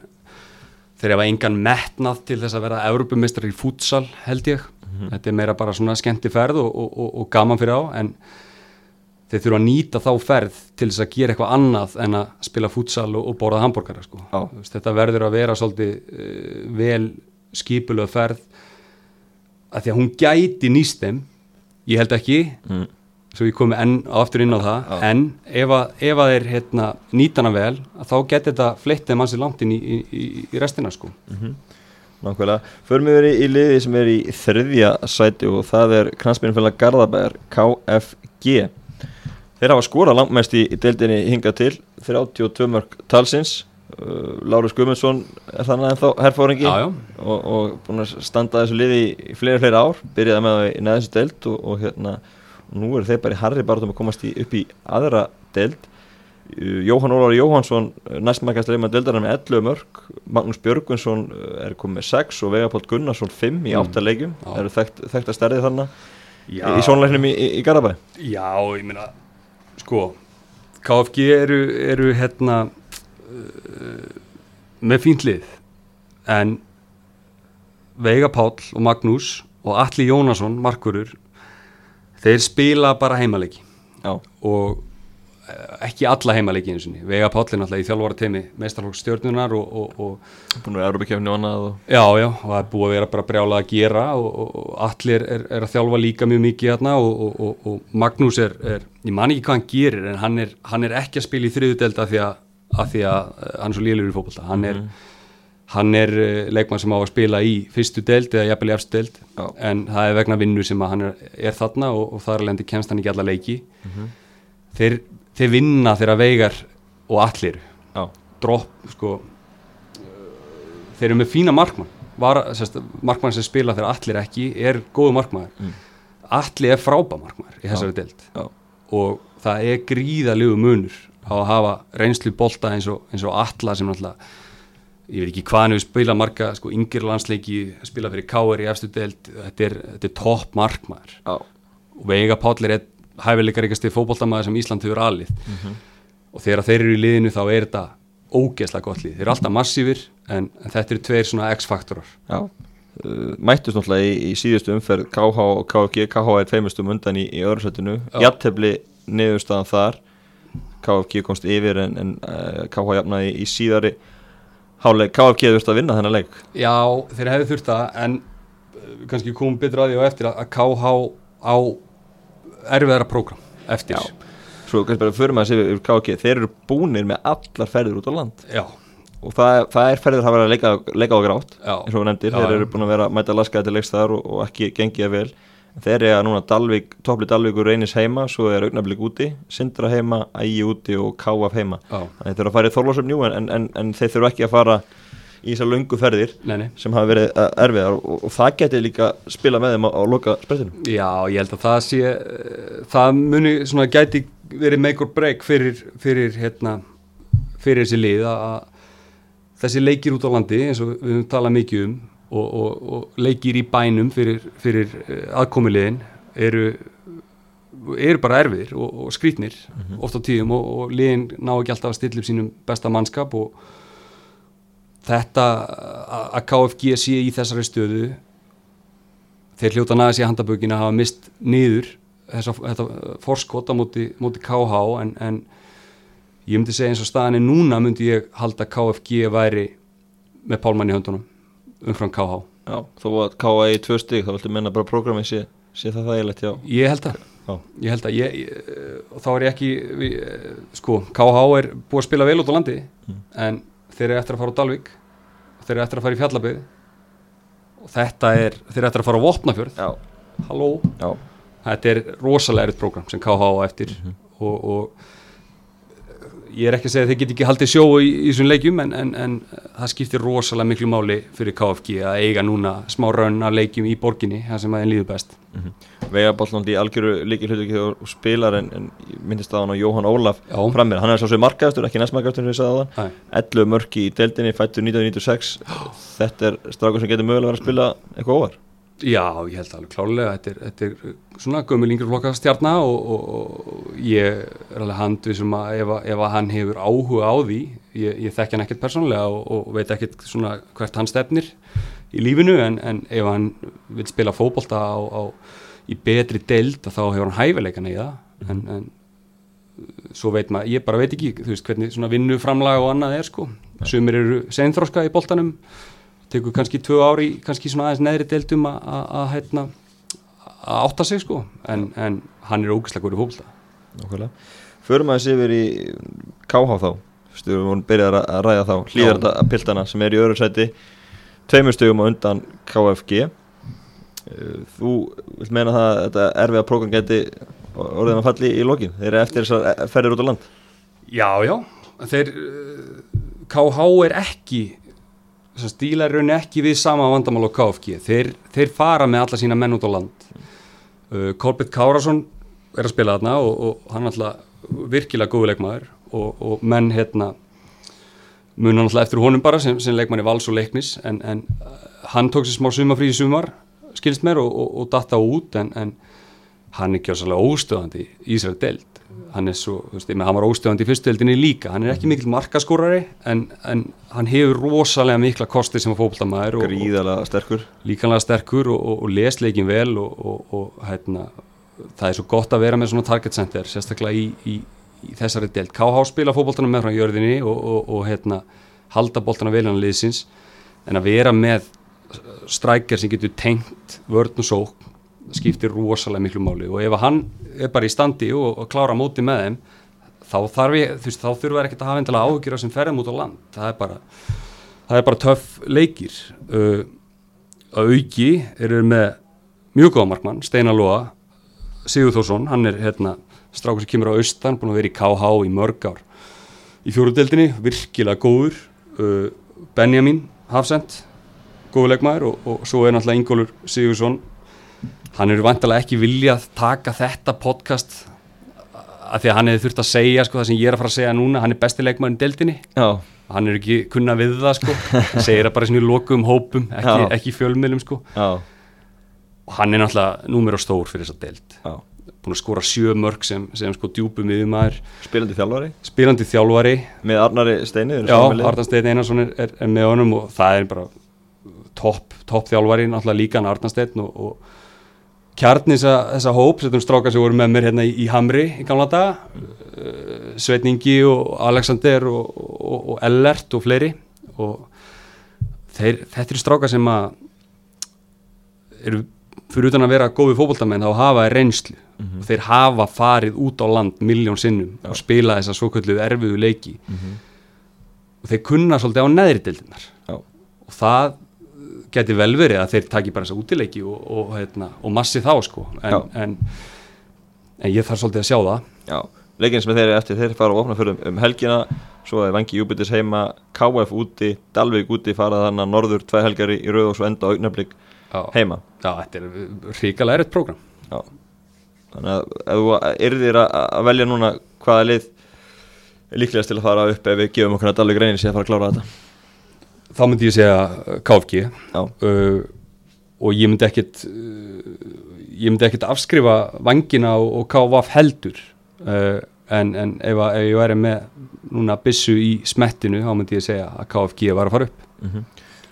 þeir hafa engan metnað til þess að vera Evropumistrar í fútsal held ég. Þetta er meira bara svona skemmti ferð og, og, og, og gaman fyrir á en þeir þurfa að nýta þá ferð til þess að gera eitthvað annað en að spila fútsal og, borða hambúrgara sko. Þetta verður að vera svolítið uh, vel skipulöð ferð að því að hún gæti nýst þeim. Ég held ekki. Mm. Svo ég komi enn aftur inn á það Já. en ef að, ef að þeir hérna, nýtana vel þá geti þetta fleitt þeim ansi langt inn í, í, í, restina sko. Nákvæmlega, förum við verið í liði sem er í þriðja sæti og það er kransbyrjumfélag Garðabæjar KFG Þeir hafa skorað langmest í, í deildinni hingað til 32 mörg talsins uh, Lárus Guðmundsson er þannig ennþá já. Og, og búin að standa þessu liði í, fleiri fleiri ár byrjaði með það í neðinsu deild og, og hérna nú eru þeir bara í harri bara um að komast í, upp í aðra deild Jóhann Ólar Jóhansson næstmækast leima deildar með 11 mörg Magnús Björgvinsson uh, er komið með 6 og Vegapáll Gunnarsson 5 í Mm. 8 leikjum Já. eru þekkt, þekkt að stærði Já. í, í sónleiknum í, í, Garabæ Já, ég meina sko, KFG eru, eru hérna uh, með fínt lið en Veiga Páll og Magnús og Atli Jónasson, markurur þeir spila bara heimaleiki. Já, og eh, ekki alla heimaleiki einu sinni. Veiga Páll er náttúrulega í þjálfvara teimi meistarflokk stjórnunar og, og, og búin að vera Europakefni og annað og Já, já, og það er búið að vera bara brjálað að gera og, og, og allir er, er, að þjálfa líka mjög mikið hérna og, og, og, og Magnús er, er, ég man ekki hvað hann gerir en hann er, hann er ekki að spila í þriðudeld af því að, af því að eh, hann er svo lélur í fótbolta. Hann er, hann er eh, leikmann sem á að spila í fyrstu deld eða jafnvel í efstu deld Já. en það er vegna vinnu sem hann er, er þarna og, og þar alveg kemst hann ekki alla leiki. Þeir, þeir vinna þeirra veigar og allir Já, dropp sko þeir eru með fína markmann. Var, sérst, markmann sem spila þegar allir ekki er góðu markmann Mm. allir er frábæð markmann í þessari deild. Já, og það er gríðalegu munur á að hafa reynslu bolta eins og, eins og alla sem náttúrulega ég veit ekki hvað hann hefur spilað marga sko, yngir landsleiki, spila fyrir K.R. í efstu deild, þetta er, er topp markmaður. Já, og Veiga Páll er einn hæfileikar eitthvað fótboltamaður sem Ísland hefur alið. Og þegar þeir eru í liðinu þá er þetta ógeðslega gott lið, þeir eru alltaf massífir en, en þetta eru tveir svona X-faktorar. Já. Uh, Mættust náttúrulega í, í síðustu umferð KH og KFG, KH er tveimestum undan í, í Já. jattefli niðurstaðan þar. KFG komst yfir en, en uh, KH jafnaði í síðari háleik, KFG þurfti að vinna þennan leik. Já, þeir hefðu þurft það en uh, kannski komum betur að því á eftir að, að KH á erfiðara prógram eftir. Já. Svo kannski bara fyrir maður að segja yfir KFG þeir eru búnir með allar ferðir út á land. Já, og það, það er ferðir að að leika, leika á grátt eins og við nefndir, þeir eru búin að vera að mæta laskaði til leiks þar og, og ekki gengið vel þeir eru að núna Dalvik, toppli Dalvíkur reynis heima, svo er augnablik úti Sindra heima, Ægi úti og Káaf heima. Já, þannig þeir eru að fara í Þorlásum njú en, en, en þeir þurfu ekki að fara í þessar löngu ferðir nei, nei. sem hafa verið uh, erfiðar og, og það geti líka spila með þeim á, á loka spretinu Já, ég held að það sé uh, það muni svona gæti verið make or break fyrir, fyrir hérna fyrir þessi lið að þessi leikir út á landi eins og við höfum talað mikið um og, og, og leikir í bænum fyrir, fyrir aðkomulegin eru eru bara erfiðir og, og skrýtnir oft á tíðum og, og liðin ná ekki alltaf að stilla upp sínum besta mannskap og þetta að- KFG sé í þessari stöðu þeir hljóta næðis í handabökin að hafa mist niður þessa, þetta forskot á móti, móti KH en, en ég myndi segja eins og staðan er núna myndi ég halda KFG væri með pálmann í höndunum umfram KH Já, þó að KA í tvö stig, þá viltu menna bara prógramið sé, sé það þægilegt, já. Ég held að ég held að ég, ég, og þá er ég ekki við, eh, sko, KH er búið að spila vel út á landi Mm. en þeir eru eftir að fara á Dalvík þeir eru eftir að fara í Fjallabið og þetta er, þeir eru eftir að fara á Vopnafjörð. Já, halló, já, þetta er rosalega erut program sem KH á eftir Mhm. og, og ég er ekki að segja að þeir get ekki haldið sjó í, í þessum leikjum en, en, en það skiptir rosalega miklu máli fyrir KFG að eiga núna smá raun af leikjum í borginni, það sem aðeins líður best. Veigabollnandi í algjöru líki hlutu og spilar en, en ég myndist að hann á Jóhann Ólaf Já. frammeir, hann er svo sem markaðastur, ekki næstmarkaðastur við sagði á Nei. þann, 11 mörki í deildinni fættur 1996 þetta er strákur sem getur mögulega verið að spila eitthvað óvar Já, ég held alveg klálega þetta er, þetta er svona gömul yngri flokka stjarnar og, og, og ég er alveg handið sem að ef, ef að hann hefur áhuga á því ég, ég þekki hann ekkert persónulega og, og veit ekkert svona hvert hann stefnir í lífinu en, en ef hann vil spila á, í betri deild þá hefur hann hæfileikan í það. En, en svo veit maður, ég bara veit ekki þú veist hvernig svona vinnuframlag og annað er sko. Sumir eru seinþróska í boltanum tekur kannski tvö ári kannski svona aðeins neðri deildum að- að að, hérna, að átta sig sko. En, en hann er ógæslega góður í fólkta Nákvæmlega. Förum aðeins yfir í KH þá. Við vorum byrjað að ræða þá hlýðar þetta piltana sem er í öðru sæti tveimur stugum á undan KFG Uh, Þú vilt meina það að þetta erfiða prógram geti orðin að falli í lokin? Þeir eru eftir þessar ferðir út á land. Já, já, þeir KH er ekki þess að stíla er rauninni ekki við sama vandamál á KFG, þeir, þeir fara með alla sína menn út á land. Uh, Kolbjörn Kárasson er að spila þarna og, og hann er alltaf virkilega góðu leikmaður og, og menn hérna mun hann alltaf eftir honum bara sem, sem leikmann í vals og leiknis en, en uh, hann tók sér smá sumafrí í sumar skilst mér og, og, og datta út en, en hann er kjósalega óstöðandi í Ísrael deild. Hann er svo, þú veist, hann var óstöðandi í fyrstu deildinni líka, hann er ekki mikil markaskórari en, en hann hefur rosalega mikla kosti sem að fókbaltamaður og, og gríðalega sterkur líkanlega sterkur og, og, og les leikin vel og, og, og hérna, það er svo gott að vera með svona target center sérstaklega í, í, í þessari deild. KH spila fókbaltana með frá jörðinni og, og, og hérna, halda boltana vel hann liðsins. En að vera með strækjar sem getur tengt vörn og sók skiptir rosalega miklu máli. Og ef hann er bara í standi og, og klára móti með þeim þá þarf ég, þú veist, þá þurfa ekki að hafa endilega áhyggjur sem ferðum út á land. Það er bara, það er bara töff leikir. Uh, að auki eru með mjög góða markmann, Steinar Lóa Sigur Þórsson, hann er hérna strákur sem kemur á austan, búin að vera í KH í mörg ár. Í fjóruðdeldinni virkilega góður uh, Benjamin Hafsend góður leikmaður. Og, og svo er náttúrulega Ingólfur Sigursson hann eru vantilega ekki viljað taka þetta podcast að því að hann hefði þurft að segja sko, það sem ég er að fara að segja núna, hann er besti leikmaður í deildinni. Já, hann er ekki kunna við það sko. Segir það bara í svona lokum hópum ekki, ekki fjölmiðlum sko. Já, og hann er náttúrulega númer og stór fyrir þessa deild. Já. Búin að skora sjö mörg sem, sem sko djúpum miðumæður Spilandi þjálfari? Spilandi þjálfari. Með Arnari Steini já. Arndan Steinn Einarsson er, er, er með honum og það er bara topp top þjálfari náttúrulega líka hann Arndan Steinn og, og kjarni þessa, hóp setjum strákar sem voru með mér hérna í, í Hamri í gamla daga uh, Sveitningi og Alexander og, og, og Ellert og fleiri og þeir, þetta eru strákar sem að eru fyrir utan að vera góði fótboltamenn þá hafa þeir reynslu Mhm. og þeir hafa farið út á land miljón sinnum og spila þessa svokölluðu erfiðu leiki Mhm. og þeir kunna svolítið á neðri deildinar Já. og það geti vel verið að þeir taki bara þessa útileiki og, og, hérna, og massi þá sko en, en, en ég þarf svolítið að sjá það Já, leikinn sem þeir eru eftir, þeir fara á opnafjörðum um helgina, svo er Vangi Júbitis heima, KF úti, Dalvik úti, fara þannig að norður tvei helgar í, rauð og svo enda á augnablík Já, heima. Já þetta er ríkalega erið prógram Já. Þannig að ef þú yrðir að, að velja núna hvaða lið er líklegast til að fara upp ef við gefum okkur að Dalvik reynir sér að fara að klára þetta. Þá myndi ég segja uh, KFG uh, og ég myndi ekkit uh, ég myndi ekkit afskrifa vangina og, og KVF heldur. Uh, en, en ef, að, ef ég væri með núna byssu í smettinu þá myndi ég segja að KFG var að fara upp. Mm -hmm.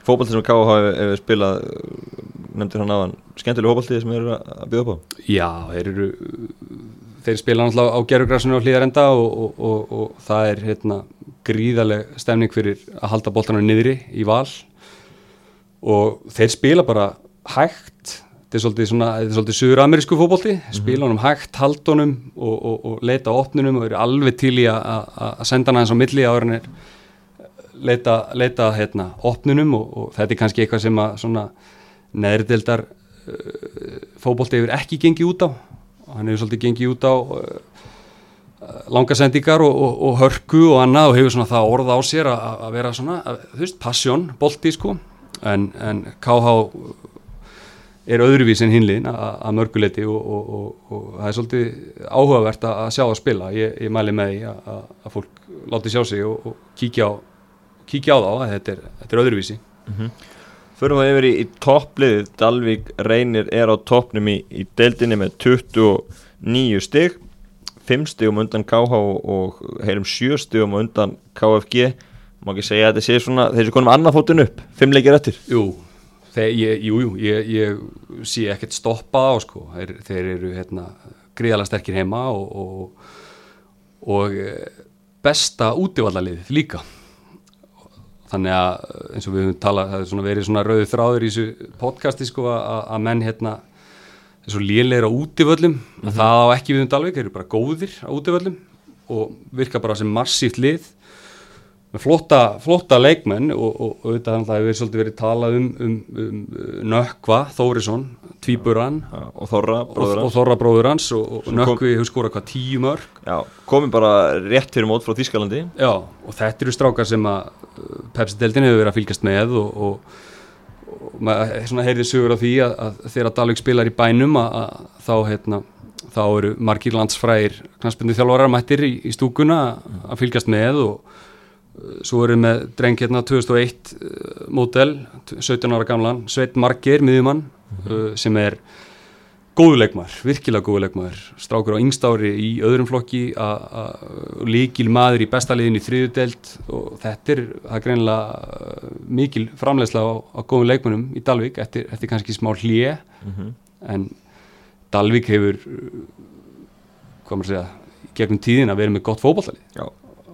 Fótbolti sem KF hefur spilað uh, nefndir hann aðan skemmtileg hópaltið sem eru að bjóða upp á? Já, þeir eru þeir spila náttúrulega á gerugræsunu á hlýðarenda og, og, og, og það er hérna, gríðaleg stemning fyrir að halda boltanum niðri í val. Og þeir spila bara hægt. Þetta er svolítið er svolítið suður-amerísku fókbólti, spila honum hægt, halda honum og, og, og leita opnunum og eru alveg til í að- senda hann eins á milli áður en er leita, leita hérna, opnunum og, og þetta er kannski eitthvað sem að svona neðrildar uh, fókbólti hefur ekki gengið út á. Og hann hefur svolítið gengið út á uh, langasendingar og, og, og hörku og annað og hefur svona það orð á sér að, að vera svona, að, þú veist, passion, bolti sko, en, en KH er öðruvís en hinliðin að að mörguleiti og, og, og, það er svolítið áhugavert að, að sjá það spila. Ég, ég mæli með því að, að, að fólk láti sjá sig og, og kíkja á kíkja á þá að þetta er, þetta er öðruvísi. Förum við yfir í, í toppliðið. Dalvík Reynir er á toppnum í, í deildinni með 29 stig 5 stigum undan KH og, heyrum 7 stigum undan KFG má ekki segja að þetta sé svona þeir eru konum annað fótun upp, 5 leikir eftir? Jú, ég, jú, jú ég, ég sé ekkert stoppa á sko. þeir, þeir eru hérna, gríðalega sterkir heima og, og, og eh, besta útivallalið líka. Þannig að eins og við höfum talað það er svona verið svona rauðu þráður í þessu podcasti sko að menn hérna þessu lélegir á útivöllum að það á ekki við um Dalvik, þeir eru bara góðir á útivöllum og virka bara sem massíft lið. Með flotta, flotta leikmenn og, og, og auðvitað það hefur svolítið verið talað um, um, um Nökkva, Þórisson, Tvíburan Já, og Þorra, og, bróður og hans Þorra bróður hans og, og Nökkvi hefur skorað hvað tíu mörg Já, komum bara rétt fyrir mót frá Þískalandi Já, og þetta eru strákar sem að uh, Pepsi-deldin hefur verið að fylgjast með og, og, og maður heyrði sögur á því að, að þegar Dalvik spilar í bænum að, að þá, hérna, þá eru margir landsfræðir knastbundu þjálfarar mættir í, í stúkuna að fylgjast með og uh, svo við með dreng hérna 2001 uh, mótel, 17 ára gamlan Sveit Marger, miðjumann uh, sem er góðu leikmaður, virkilega góðu leikmaður. Strákur á yngstári í öðrum flokki líkil maður í bestaliðin í þriðudeld og þetta er, er greinilega uh, mikil framleiðsla á, á góðum leikmannum í Dalvik eftir, eftir kannski smá hlje en Dalvik hefur uh, hvað maður segja gegnum tíðin að vera með gott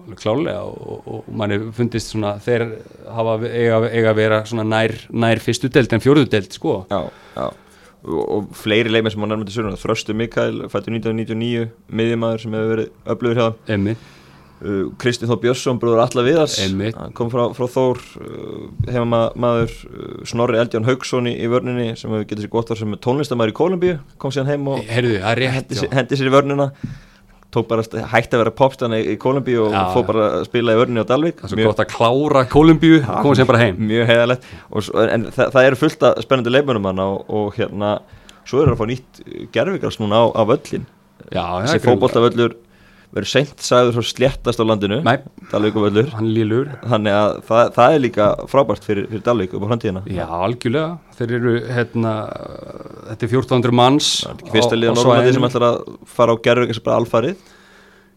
alveg klálega og, og, og mann hefur fundist svona þeir hafa eiga, eiga að vera svona nær, nær fyrstu delt en fjóruðu delt sko. Já, já og, fleiri leikmenn sem á nærmandi söguna Þröstu Mikael, fættur 1999 miðjumæður sem hefur verið öflugur hjá það uh, Kristinn Þó Björnsson, brúður Alla Viðars. Kom frá, frá Þór uh, heimamaður uh, Snorri Eldján Haugsson í, í vörninni sem hefur getið sér gott þar sem tónlistamæður í Kolumbíu kom síðan heim og er rétt hendi, sér- hendi sér í vörnina tók bara hætti að vera popstana í, Kolumbíu og fór bara að spila í vörninni á Dalvik Það er svo gott að klára Kolumbíu og koma sér bara heim. mjög heiðalegt en það, það eru fullt af spennandi leikmönum hann og, og hérna svo eru að fá nýtt gerfigras núna á, á völlin Já, það þessi fótboltavöllur verður seint sagður svo sléttast á landinu Dalvíkuvöllur þannig að það, það er líka frábært fyrir, fyrir Dalvík upp á framtíðina. Já, algjörlega. Þeir eru, hérna Þetta er 1400 manns það er ekki fyrsta liða Norrlandi sem ætlar að fara á gerfigras bara alfarið.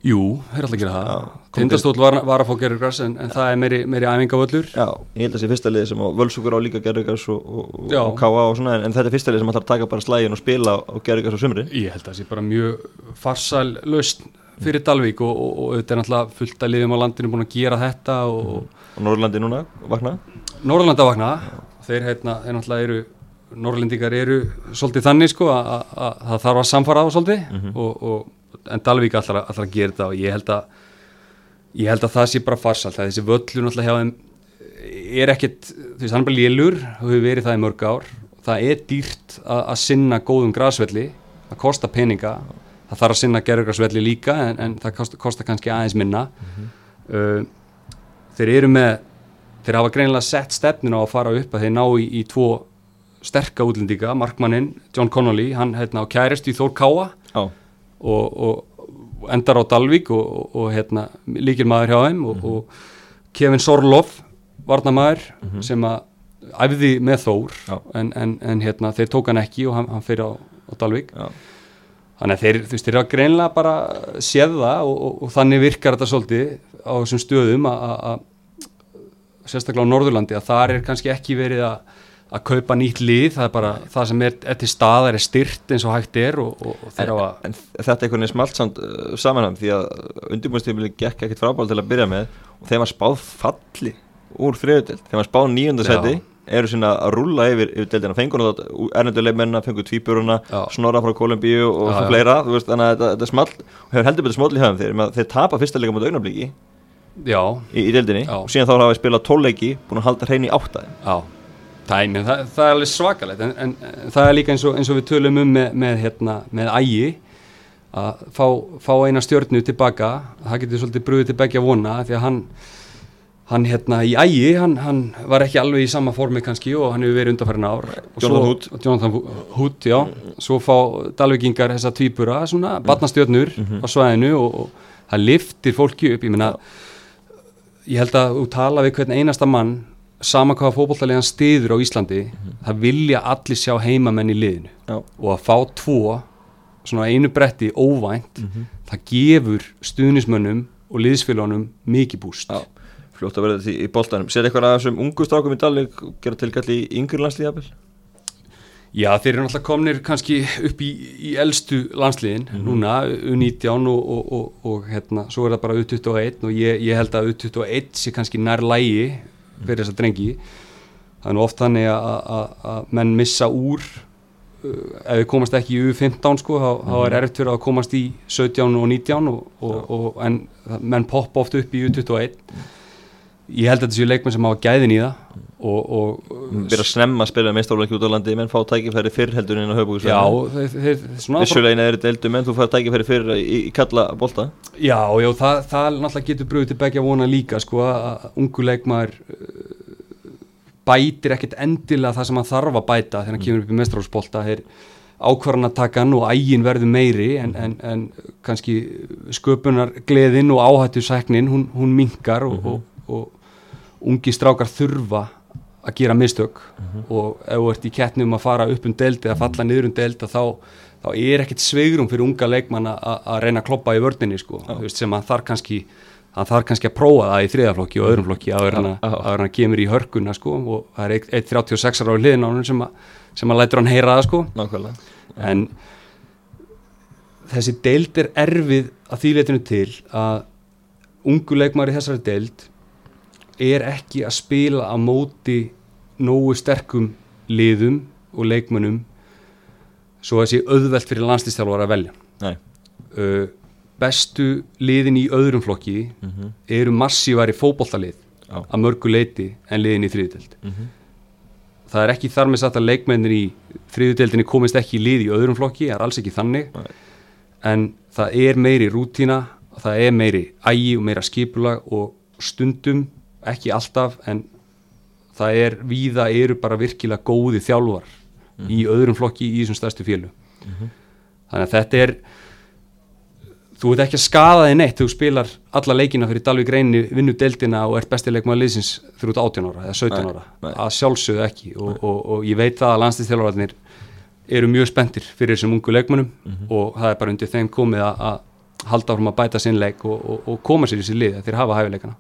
Jú, þeir er alltaf að Já, það Tindastóll var, var að fá gerugras en, en það er meiri, meiri æfingavöllur. Já, ég held að þessi fyrsta liði sem Völsugur á líka gerðugars og, og, og K.A. og svona en, en þetta er fyrsta liði sem ætlar að taka bara slægin og spila á, gerðugars á sumri Ég held að það sé bara mjög farsæl laust fyrir Dalvík og, og, og auðvitað er náttúrulega fullt að liðum á landinu búin að gera þetta og, og Norrlandi núna, vakna? Norrlanda vakna. Þeir hérna, þeir náttúrulega eru Norrlendingar eru svolítið þannig sko að að- að það þarf að samfara á svolítið og, og, en Dalvík allar að gera þetta og ég held að ég held að það sé bara farsalt þessi völlur náttúrulega hjá þeim er ekkit, þú veist, hann er bara lélur og hefur verið það í mörg ár. Það er dýrt að, að sinna góðum grasvelli það kostar peninga það þarf að sinna gerðugrasvelli líka en, en það kostar, kostar kannski aðeins minna. Uh, þeir eru með þeir hafa greinilega sett stefninu á að fara upp að þeir ná í, í tvo sterka útlendinga, markmannin John Connolly, hann hérna á kærist í Þór Káa og, og endar á Dalvík og, og, og hérna, líkir maður hjá þeim og, og Kevin Sorlof varnamaður sem að æfði með Þór en, en, en hérna, þeir tók hann ekki og hann, hann fyrir á, á Dalvík. Já, þannig að þeir, þú veist, þeir eru að greinlega bara séð það og, þannig virkar þetta svolítið á þessum stöðum að- sérstaklega á Norðurlandi að þar er kannski ekki verið að, að kaupa nýtt lið, það er bara það sem er, er til staðar er styrt eins og hægt er og, og, En, að en þetta er einhvern veginn smalt samt uh, samanhæm því að undirbúinstífili gekk ekkert frábál til að byrja með og þeim var spáð falli úr þriðudeld, þeim var spáð nýjundasæti Já. eru sinna að rúlla yfir, yfir deildina, fengur erlenduleikmennina, fengur tvíburuna Já. snorra frá Kolumbíu og Já, já. fleira þú veist, þannig að þetta, þetta er smalt og hefur heldur betur small í höfum þeir, að þeir tapa fyrsta leika mot augnabliki já, í, í deildinni Já. og síðan þá hafa Tæmi, það, það er alveg svakalegt en, en, en það er líka eins og, eins og við tölum um með, með, hérna, með ægi að fá, fá eina stjörnu tilbaka það getur svolítið brúið til begja vona því að hann, hann hérna í ægi, hann, hann var ekki alveg í sama formi kannski og hann hefur verið undanfærin ár. Jonathan Hood. Svo fá Dalvíkingar þessa tvíbura svona, barnastjörnur á svæðinu og, og það liftir fólki upp. Ég meina, ég held að þú tala við hvern einasta mann sama hvaða fótbollalegan stiður á Íslandi það vilja allir sjá heimamenn í liðinu. Já. og að fá tvo svona einu bretti óvænt það gefur stuðnismönnum og liðsfélagunum mikið búst. Já, fljótt að verða því í boltanum. Sér eitthvað af þessum ungu strákum í Dalvik gera tilkalli í yngri landslíðabil? Já, þeir eru náttúrulega komnir kannski upp í, í elstu landsliðin núna, U19 og, og, og, og hérna, svo er það bara U21 og ég, ég held að U21 sé kannski nær lægi fyrir þessa drengi. Það er nú oft þannig að, menn missa úr uh, ef við komast ekki í U15 sko, þá, þá er erfitt fyrir að komast í 17 og 19 og, og, og, en menn poppa oft upp í U21 ég held að þetta séu leikmenn sem hafa gæðin í það og, og Byrja að snemma að spila meistaflöki út á landi menn fá tækifæri fyrr heldur en á Já, höfbúkisvæðinu þeir, þeir, svona Vissulegin er þetta eldu menn þú fær tækifæri fyrr í, í kalla bolta. Já, já, það, það náttúrulega getur brúið til begja vona líka, sko, að ungu leikmaður uh, bætir ekkert endilega það sem hann þarf að bæta þegar hann kemur upp í mestráðsbolta, þeir ákvarðan að taka hann og ægin verður meiri en, en, en kannski sköpunar gleðin og áhættu sæknin, hún, hún minkar og, og, og ungi strákar þurfa að gera mistök. Og ef þú ert í kettnum að fara upp um deild eða falla niður um deild að þá, þá er ekkert sveigrum fyrir unga leikmann að að reyna að kloppa í vördinni sko, veist, sem hann þarf kannski hann þarf kannski að prófa það í þriðaflokki og öðrum flokki áður en að hann kemur í hörkuna sko, og það er 1.36 ára á hliðin á hann sem, að- sem að lætur hann heyra það sko. En þessi deild er erfið að því leitinu til að ungu leikmaður í þessari deild er ekki að spila á móti nógu sterkum liðum og leikmönnum svo að þessi auðvelt fyrir landslýstjálfar að velja uh, bestu liðin í öðrum flokki Mhm. eru massívari fótboltalið Já. að mörgu leiti en liðin í þriðdelt Mhm. það er ekki þar með satt að leikmennir í þriðudeldinni komist ekki í lið í öðrum flokki, það er alls ekki þannig Nei. en það er meiri rútína það er meiri ægi og meira skipulag og stundum ekki alltaf en það er víða eru bara virkilega góði þjálfar í öðrum flokki í þessum stærstu fjölu þannig að þetta er þú ert ekki að skada þig neitt þú spilar alla leikina fyrir Dalvik reyni vinnu deildina og ert besti leikmaður liðsins fyrir út 18 ára eða 17 Nei, ára. nei. að sjálfsögðu ekki. Og, og, og ég veit það að landslýstjálfararnir eru mjög spenntir fyrir þessum ungu leikmönnum og það er bara undir þeim komið að, halda áfram að bæta sinn leik og, og, og koma sér í sér lið þeir hafa hæfileikana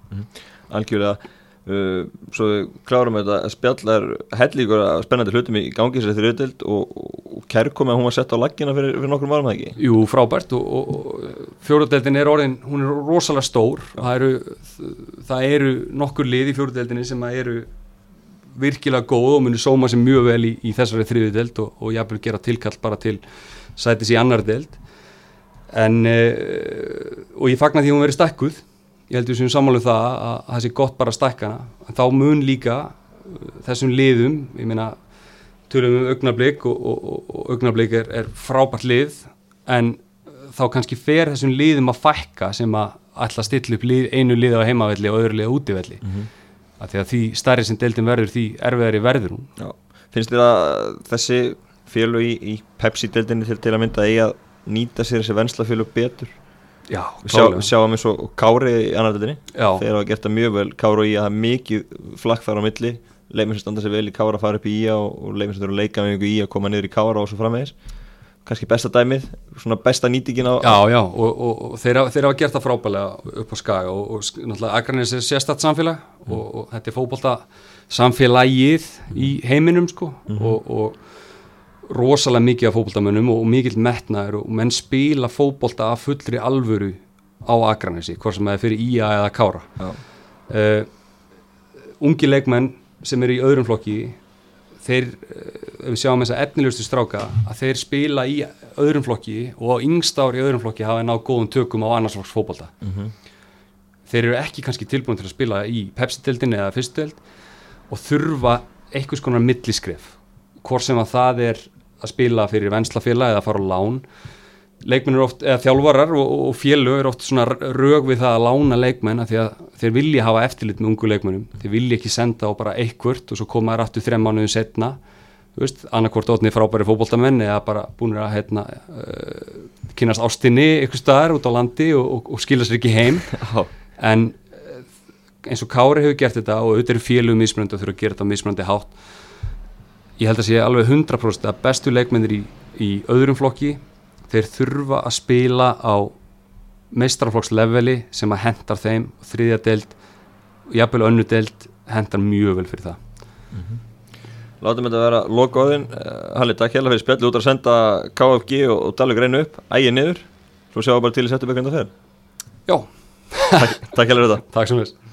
Algjörlega uh, Svo við klárum þetta að spjalla er hellíkur að spennandi hlutum í gangi sér þeirri auðvild og, og kærkomi að hún var sett á laggina fyrir, fyrir nokkrum varum það ekki? Jú, frábært og, og, fjóruðdeldin er orðin, hún er rosalega stór. Það eru, það eru nokkur lið í fjóruðdeldinni sem að eru virkilega góð og munu sóma sem mjög vel í, í þessari þriðudeld og, og jafnvel gera tilkall bara til sætis í annar deld en uh, og ég fagna því að hún verið stækkuð ég heldur sem sammálu það að, að það sé gott bara að stækka hana þá mun líka uh, þessum liðum, ég meina tölum um augnablík og, og, og, og augnablík er, er frábært lið en uh, þá kannski fer þessum liðum að fækka sem að að stilla upp lið, einu lið á heimavelli og öðru lið á útivelli mm -hmm. að því að því stærri sem deildin verður því erfiðari verður hún Já. Finnst þér að þessi félög í, í Pepsi-deildinni til, til að mynda að nýta sér þessi venslafélög betur Já, sjá, sjáum eins og Kári í annar deildinni. Já. þeir hafa gert það mjög vel. Kári og í að það er mikið flakk þar á milli. Leifin sem standa sér vel í Kára að fara upp í IA og, og leifin sem þurfa að leika með ykkur í að koma niður í Kára og svo framvegis. Kannski besta dæmið, svona besta nýtingin á Já, já, og, og, og þeir, hafa- þeir hafa gert það frábælega upp á skaga og, náttúrulega Akranis er sérstætt samfélag og, og þetta er fótbolta samfélagið í heiminum sko og, og rosalega mikið af fótboltamönnum og mikill metnaður og menn spila fótbolta af fullri alvöru á Akranesi, hvort sem það er fyrir IA eða Kára. Uh, ungi leikmenn sem eru í öðrum flokki þeir, uh, ef við sjáum þess að efnilegustu stráka, að þeir spila í öðrum flokki og á yngsta ári í öðrum flokki hafa náð góðum tökum á annarsflokks fótbolta. Þeir eru ekki kannski tilbúin til að spila í Pepsi-deldinni eða fyrstdeld og þurfa einhvers konar milliskref hvort sem að það er að spila fyrir venslafélag eða að fara á lán. Leikmenn eru oft, eða þjálfarar og, og félög eru oft svona rög við það að lána leikmenn að því að þeir vilja hafa eftirlit með ungu leikmennum, þeir vilja ekki senda á bara eitthvert og svo koma þær aftur þrem mánuðin setna, þú veist, annarkvort ótni frábæri fótboltamenn eða bara búinir að hérna, uh, kynast ástinni ykkur staðar út á landi og, og, og skila sér ekki heim. En eh, eins og Kári hefur gert þetta og auðvitað félögum mismunandi og þurfa að gera þetta á mismunandi hátt ég held að sé alveg 100% að bestu leikmennir í, í öðrum flokki þeir þurfa að spila á meistrarflokksleveli sem að hendar þeim þriðja deild, jafnvel önnu deild hendar mjög vel fyrir það. Látum þetta vera lokaóðin Halli, takk hérlega fyrir spjalli út að senda KFG og, og Dalvik reynu upp, ægið niður. Svo sjáum við bara til í setjum ykkur enda fer Já, Takk, takk hérlega fyrir þetta. Takk sem þess